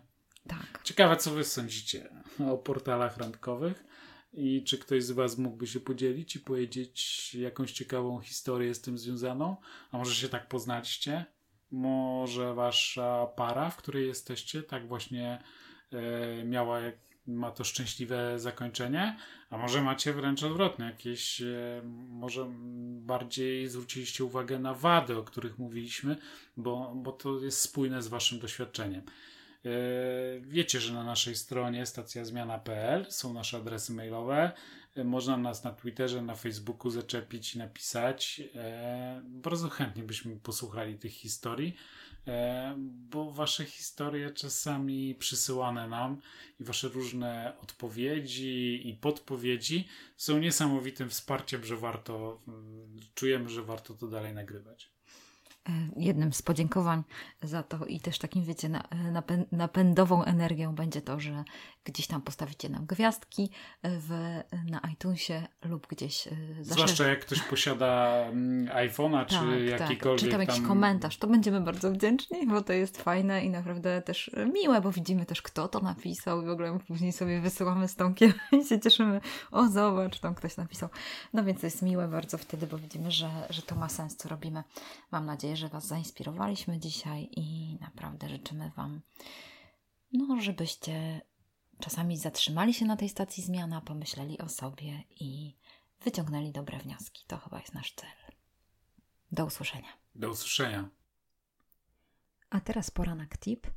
Tak. Ciekawe, co wy sądzicie o portalach randkowych i czy ktoś z was mógłby się podzielić i powiedzieć jakąś ciekawą historię z tym związaną? A może się tak poznaliście? Może wasza para, w której jesteście, tak właśnie e, miała ma to szczęśliwe zakończenie, a może macie wręcz odwrotnie, jakieś, e, może bardziej zwróciliście uwagę na wady, o których mówiliśmy, bo, bo to jest spójne z waszym doświadczeniem. E, wiecie, że na naszej stronie stacjazmiana.pl są nasze adresy mailowe. E, można nas na Twitterze, na Facebooku zaczepić i napisać. Bardzo chętnie byśmy posłuchali tych historii. E, bo wasze historie czasami przysyłane nam i wasze różne odpowiedzi i podpowiedzi są niesamowitym wsparciem, że warto, mm, czujemy, że warto to dalej nagrywać. E, jednym z podziękowań za to i też takim, wiecie, napędową energią będzie to, że gdzieś tam postawicie nam gwiazdki w, na iTunesie lub gdzieś e, Zwłaszcza jak ktoś posiada mm, iPhone'a czy tak, jakikolwiek tak. Czy tam jakiś tam... komentarz, to będziemy bardzo wdzięczni, bo to jest fajne i naprawdę też miłe, bo widzimy też kto to napisał i w ogóle później sobie wysyłamy z Tomkiem i się cieszymy, o zobacz, tam ktoś napisał. No więc to jest miłe bardzo wtedy, bo widzimy, że, że to ma sens, co robimy. Mam nadzieję, że Was zainspirowaliśmy dzisiaj i naprawdę życzymy Wam, no, żebyście czasami zatrzymali się na tej stacji zmiana, pomyśleli o sobie i wyciągnęli dobre wnioski. To chyba jest nasz cel. Do usłyszenia. Do usłyszenia. A teraz pora na tip,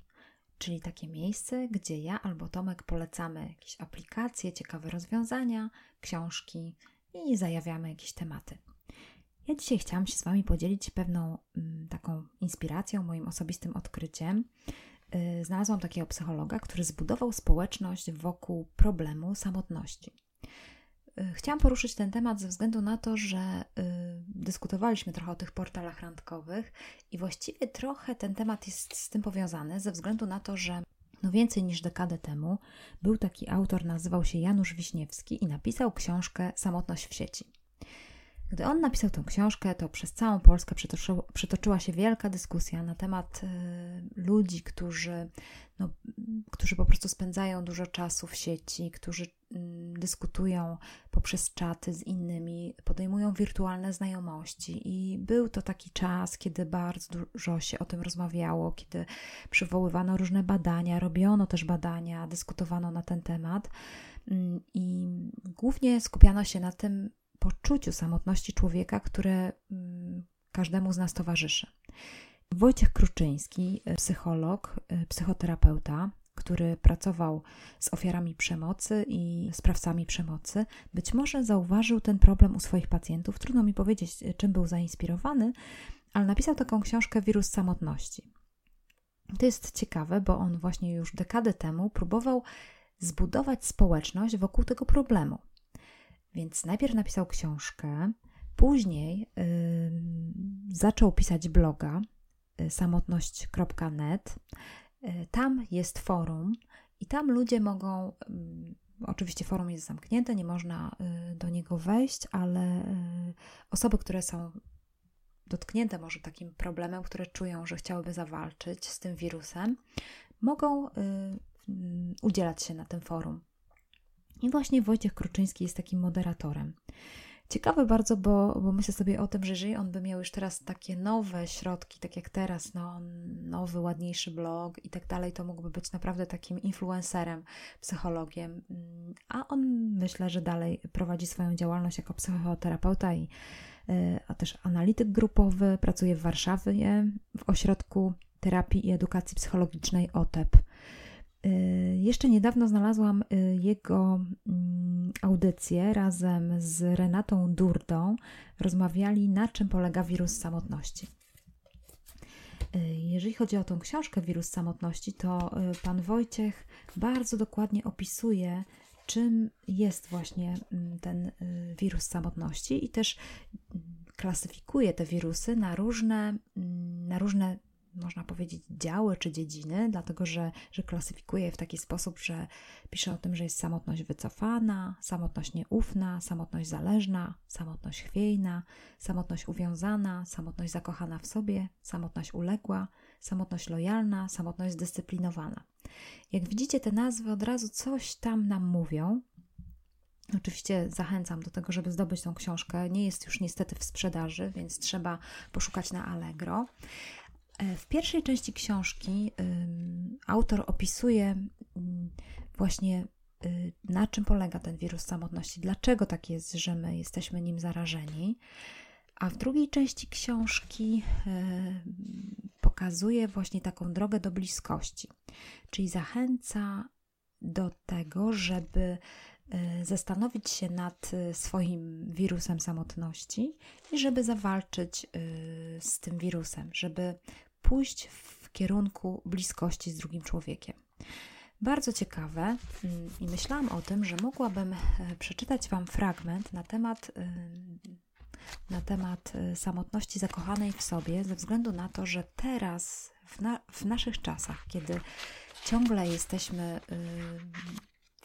czyli takie miejsce, gdzie ja albo Tomek polecamy jakieś aplikacje, ciekawe rozwiązania, książki i zajawiamy jakieś tematy. Ja dzisiaj chciałam się z Wami podzielić pewną mm, taką inspiracją, moim osobistym odkryciem. Y, znalazłam takiego psychologa, który zbudował społeczność wokół problemu samotności. Y, chciałam poruszyć ten temat ze względu na to, że y, dyskutowaliśmy trochę o tych portalach randkowych i właściwie trochę ten temat jest z tym powiązany, ze względu na to, że no więcej niż dekadę temu był taki autor, nazywał się Janusz Wiśniewski i napisał książkę Samotność w sieci. Gdy on napisał tę książkę, to przez całą Polskę przetoczyła się wielka dyskusja na temat y, ludzi, którzy, no, którzy po prostu spędzają dużo czasu w sieci, którzy mm, dyskutują poprzez czaty z innymi, podejmują wirtualne znajomości. I był to taki czas, kiedy bardzo dużo się o tym rozmawiało, kiedy przywoływano różne badania, robiono też badania, dyskutowano na ten temat. Mm, I głównie skupiano się na tym, poczuciu samotności człowieka, które mm, każdemu z nas towarzyszy. Wojciech Kruczyński, psycholog, y, psychoterapeuta, który pracował z ofiarami przemocy i sprawcami przemocy, być może zauważył ten problem u swoich pacjentów. Trudno mi powiedzieć, y, czym był zainspirowany, ale napisał taką książkę Wirus samotności. To jest ciekawe, bo on właśnie już dekadę temu próbował zbudować społeczność wokół tego problemu. Więc najpierw napisał książkę, później yy, zaczął pisać bloga yy, samotność.net. Yy, tam jest forum i tam ludzie mogą. Oczywiście forum jest zamknięte, nie można y, do niego wejść, ale y, osoby, które są dotknięte może takim problemem, które czują, że chciałyby zawalczyć z tym wirusem, mogą y, udzielać się na tym forum. I właśnie Wojciech Kruczyński jest takim moderatorem. Ciekawe bardzo, bo, bo myślę sobie o tym, że jeżeli on by miał już teraz takie nowe środki, tak jak teraz, no, nowy, ładniejszy blog i tak dalej, to mógłby być naprawdę takim influencerem, psychologiem. A on myślę, że dalej prowadzi swoją działalność jako psychoterapeuta i y, a też analityk grupowy, pracuje w Warszawie w ośrodku terapii i edukacji psychologicznej OTEP. Y, jeszcze niedawno znalazłam y, jego mm, audycję razem z Renatą Durdą. Rozmawiali, na czym polega wirus samotności. Y, jeżeli chodzi o tą książkę Wirus Samotności, to pan Wojciech bardzo dokładnie opisuje, czym jest właśnie mm, ten wirus samotności i też mm, klasyfikuje te wirusy na różne, na różne można powiedzieć, działy czy dziedziny, dlatego że, że klasyfikuje je w taki sposób, że pisze o tym, że jest samotność wycofana, samotność nieufna, samotność zależna, samotność chwiejna, samotność uwiązana, samotność zakochana w sobie, samotność uległa, samotność lojalna, samotność zdyscyplinowana. Jak widzicie, te nazwy od razu coś tam nam mówią. Oczywiście zachęcam do tego, żeby zdobyć tą książkę. Nie jest już niestety w sprzedaży, więc trzeba poszukać na Allegro. E, w pierwszej części książki autor opisuje właśnie y, na czym polega ten wirus samotności, dlaczego tak jest, że my jesteśmy nim zarażeni. A w drugiej części książki e, pokazuje właśnie taką drogę do bliskości, czyli zachęca do tego, żeby zastanowić się nad swoim wirusem samotności i żeby zawalczyć z tym wirusem, żeby pójść w kierunku bliskości z drugim człowiekiem. Bardzo ciekawe mm, i myślałam o tym, że mogłabym e, przeczytać Wam fragment na temat, e, na temat e, samotności zakochanej w sobie, ze względu na to, że teraz, w, na, w naszych czasach, kiedy ciągle jesteśmy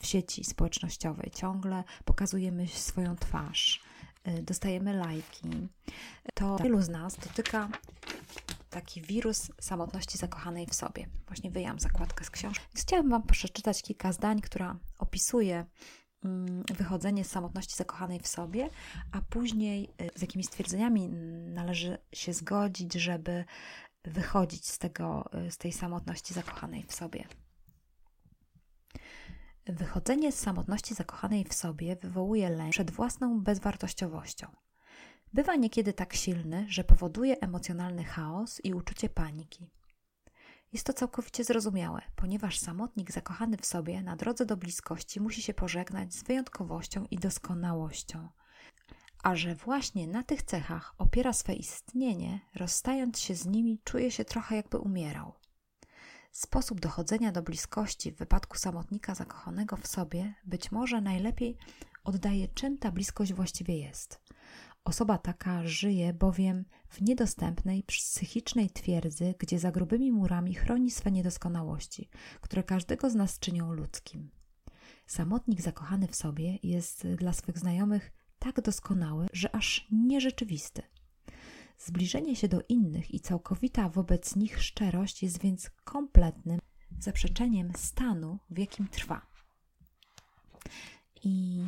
w sieci społecznościowej, ciągle pokazujemy swoją twarz, dostajemy lajki, to wielu z nas dotyka taki wirus samotności zakochanej w sobie. Właśnie wyjęłam zakładkę z książki. Chciałabym Wam przeczytać kilka zdań, która opisuje mm, wychodzenie z samotności zakochanej w sobie, a później y, z jakimi stwierdzeniami należy się zgodzić, żeby wychodzić z, tego, y, z tej samotności zakochanej w sobie. Wychodzenie z samotności zakochanej w sobie wywołuje lęk przed własną bezwartościowością. Bywa niekiedy tak silny, że powoduje emocjonalny chaos i uczucie paniki. Jest to całkowicie zrozumiałe, ponieważ samotnik zakochany w sobie na drodze do bliskości musi się pożegnać z wyjątkowością i doskonałością. A że właśnie na tych cechach opiera swe istnienie, rozstając się z nimi, czuje się trochę jakby umierał. Sposób dochodzenia do bliskości w wypadku samotnika zakochanego w sobie być może najlepiej oddaje, czym ta bliskość właściwie jest. Osoba taka żyje bowiem w niedostępnej psychicznej twierdzy, gdzie za grubymi murami chroni swe niedoskonałości, które każdego z nas czynią ludzkim. Samotnik zakochany w sobie jest dla swych znajomych tak doskonały, że aż nierzeczywisty. Zbliżenie się do innych i całkowita wobec nich szczerość jest więc kompletnym zaprzeczeniem stanu, w jakim trwa. I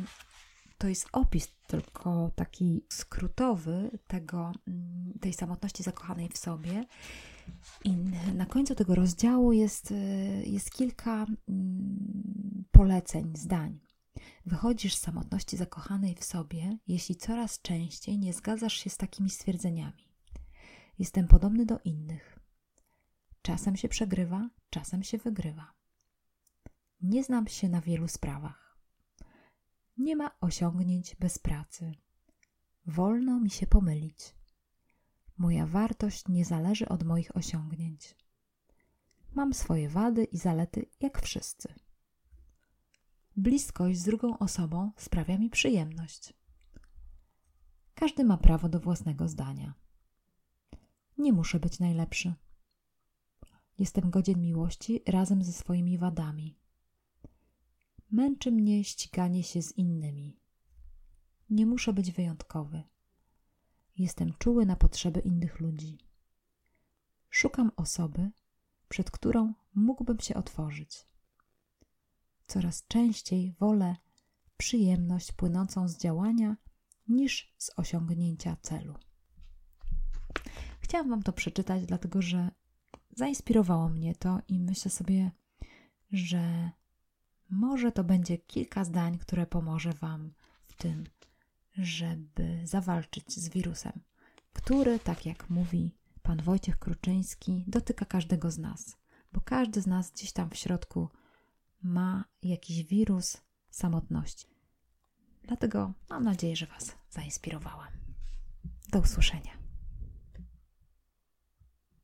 to jest opis tylko taki skrótowy tego, mm, tej samotności zakochanej w sobie. I na końcu tego rozdziału jest, y, jest kilka mm, poleceń, zdań. Wychodzisz z samotności zakochanej w sobie, jeśli coraz częściej nie zgadzasz się z takimi stwierdzeniami. Jestem podobny do innych. Czasem się przegrywa, czasem się wygrywa. Nie znam się na wielu sprawach. Nie ma osiągnięć bez pracy. Wolno mi się pomylić. Moja wartość nie zależy od moich osiągnięć. Mam swoje wady i zalety jak wszyscy. Bliskość z drugą osobą sprawia mi przyjemność. Każdy ma prawo do własnego zdania. Nie muszę być najlepszy. Jestem godzien miłości razem ze swoimi wadami. Męczy mnie ściganie się z innymi. Nie muszę być wyjątkowy. Jestem czuły na potrzeby innych ludzi. Szukam osoby, przed którą mógłbym się otworzyć. Coraz częściej wolę przyjemność płynącą z działania niż z osiągnięcia celu. Chciałam Wam to przeczytać, dlatego że zainspirowało mnie to i myślę sobie, że może to będzie kilka zdań, które pomoże Wam w tym, żeby zawalczyć z wirusem, który, tak jak mówi pan Wojciech Kruczyński, dotyka każdego z nas, bo każdy z nas gdzieś tam w środku ma jakiś wirus samotności. Dlatego mam nadzieję, że Was zainspirowałam. Do usłyszenia.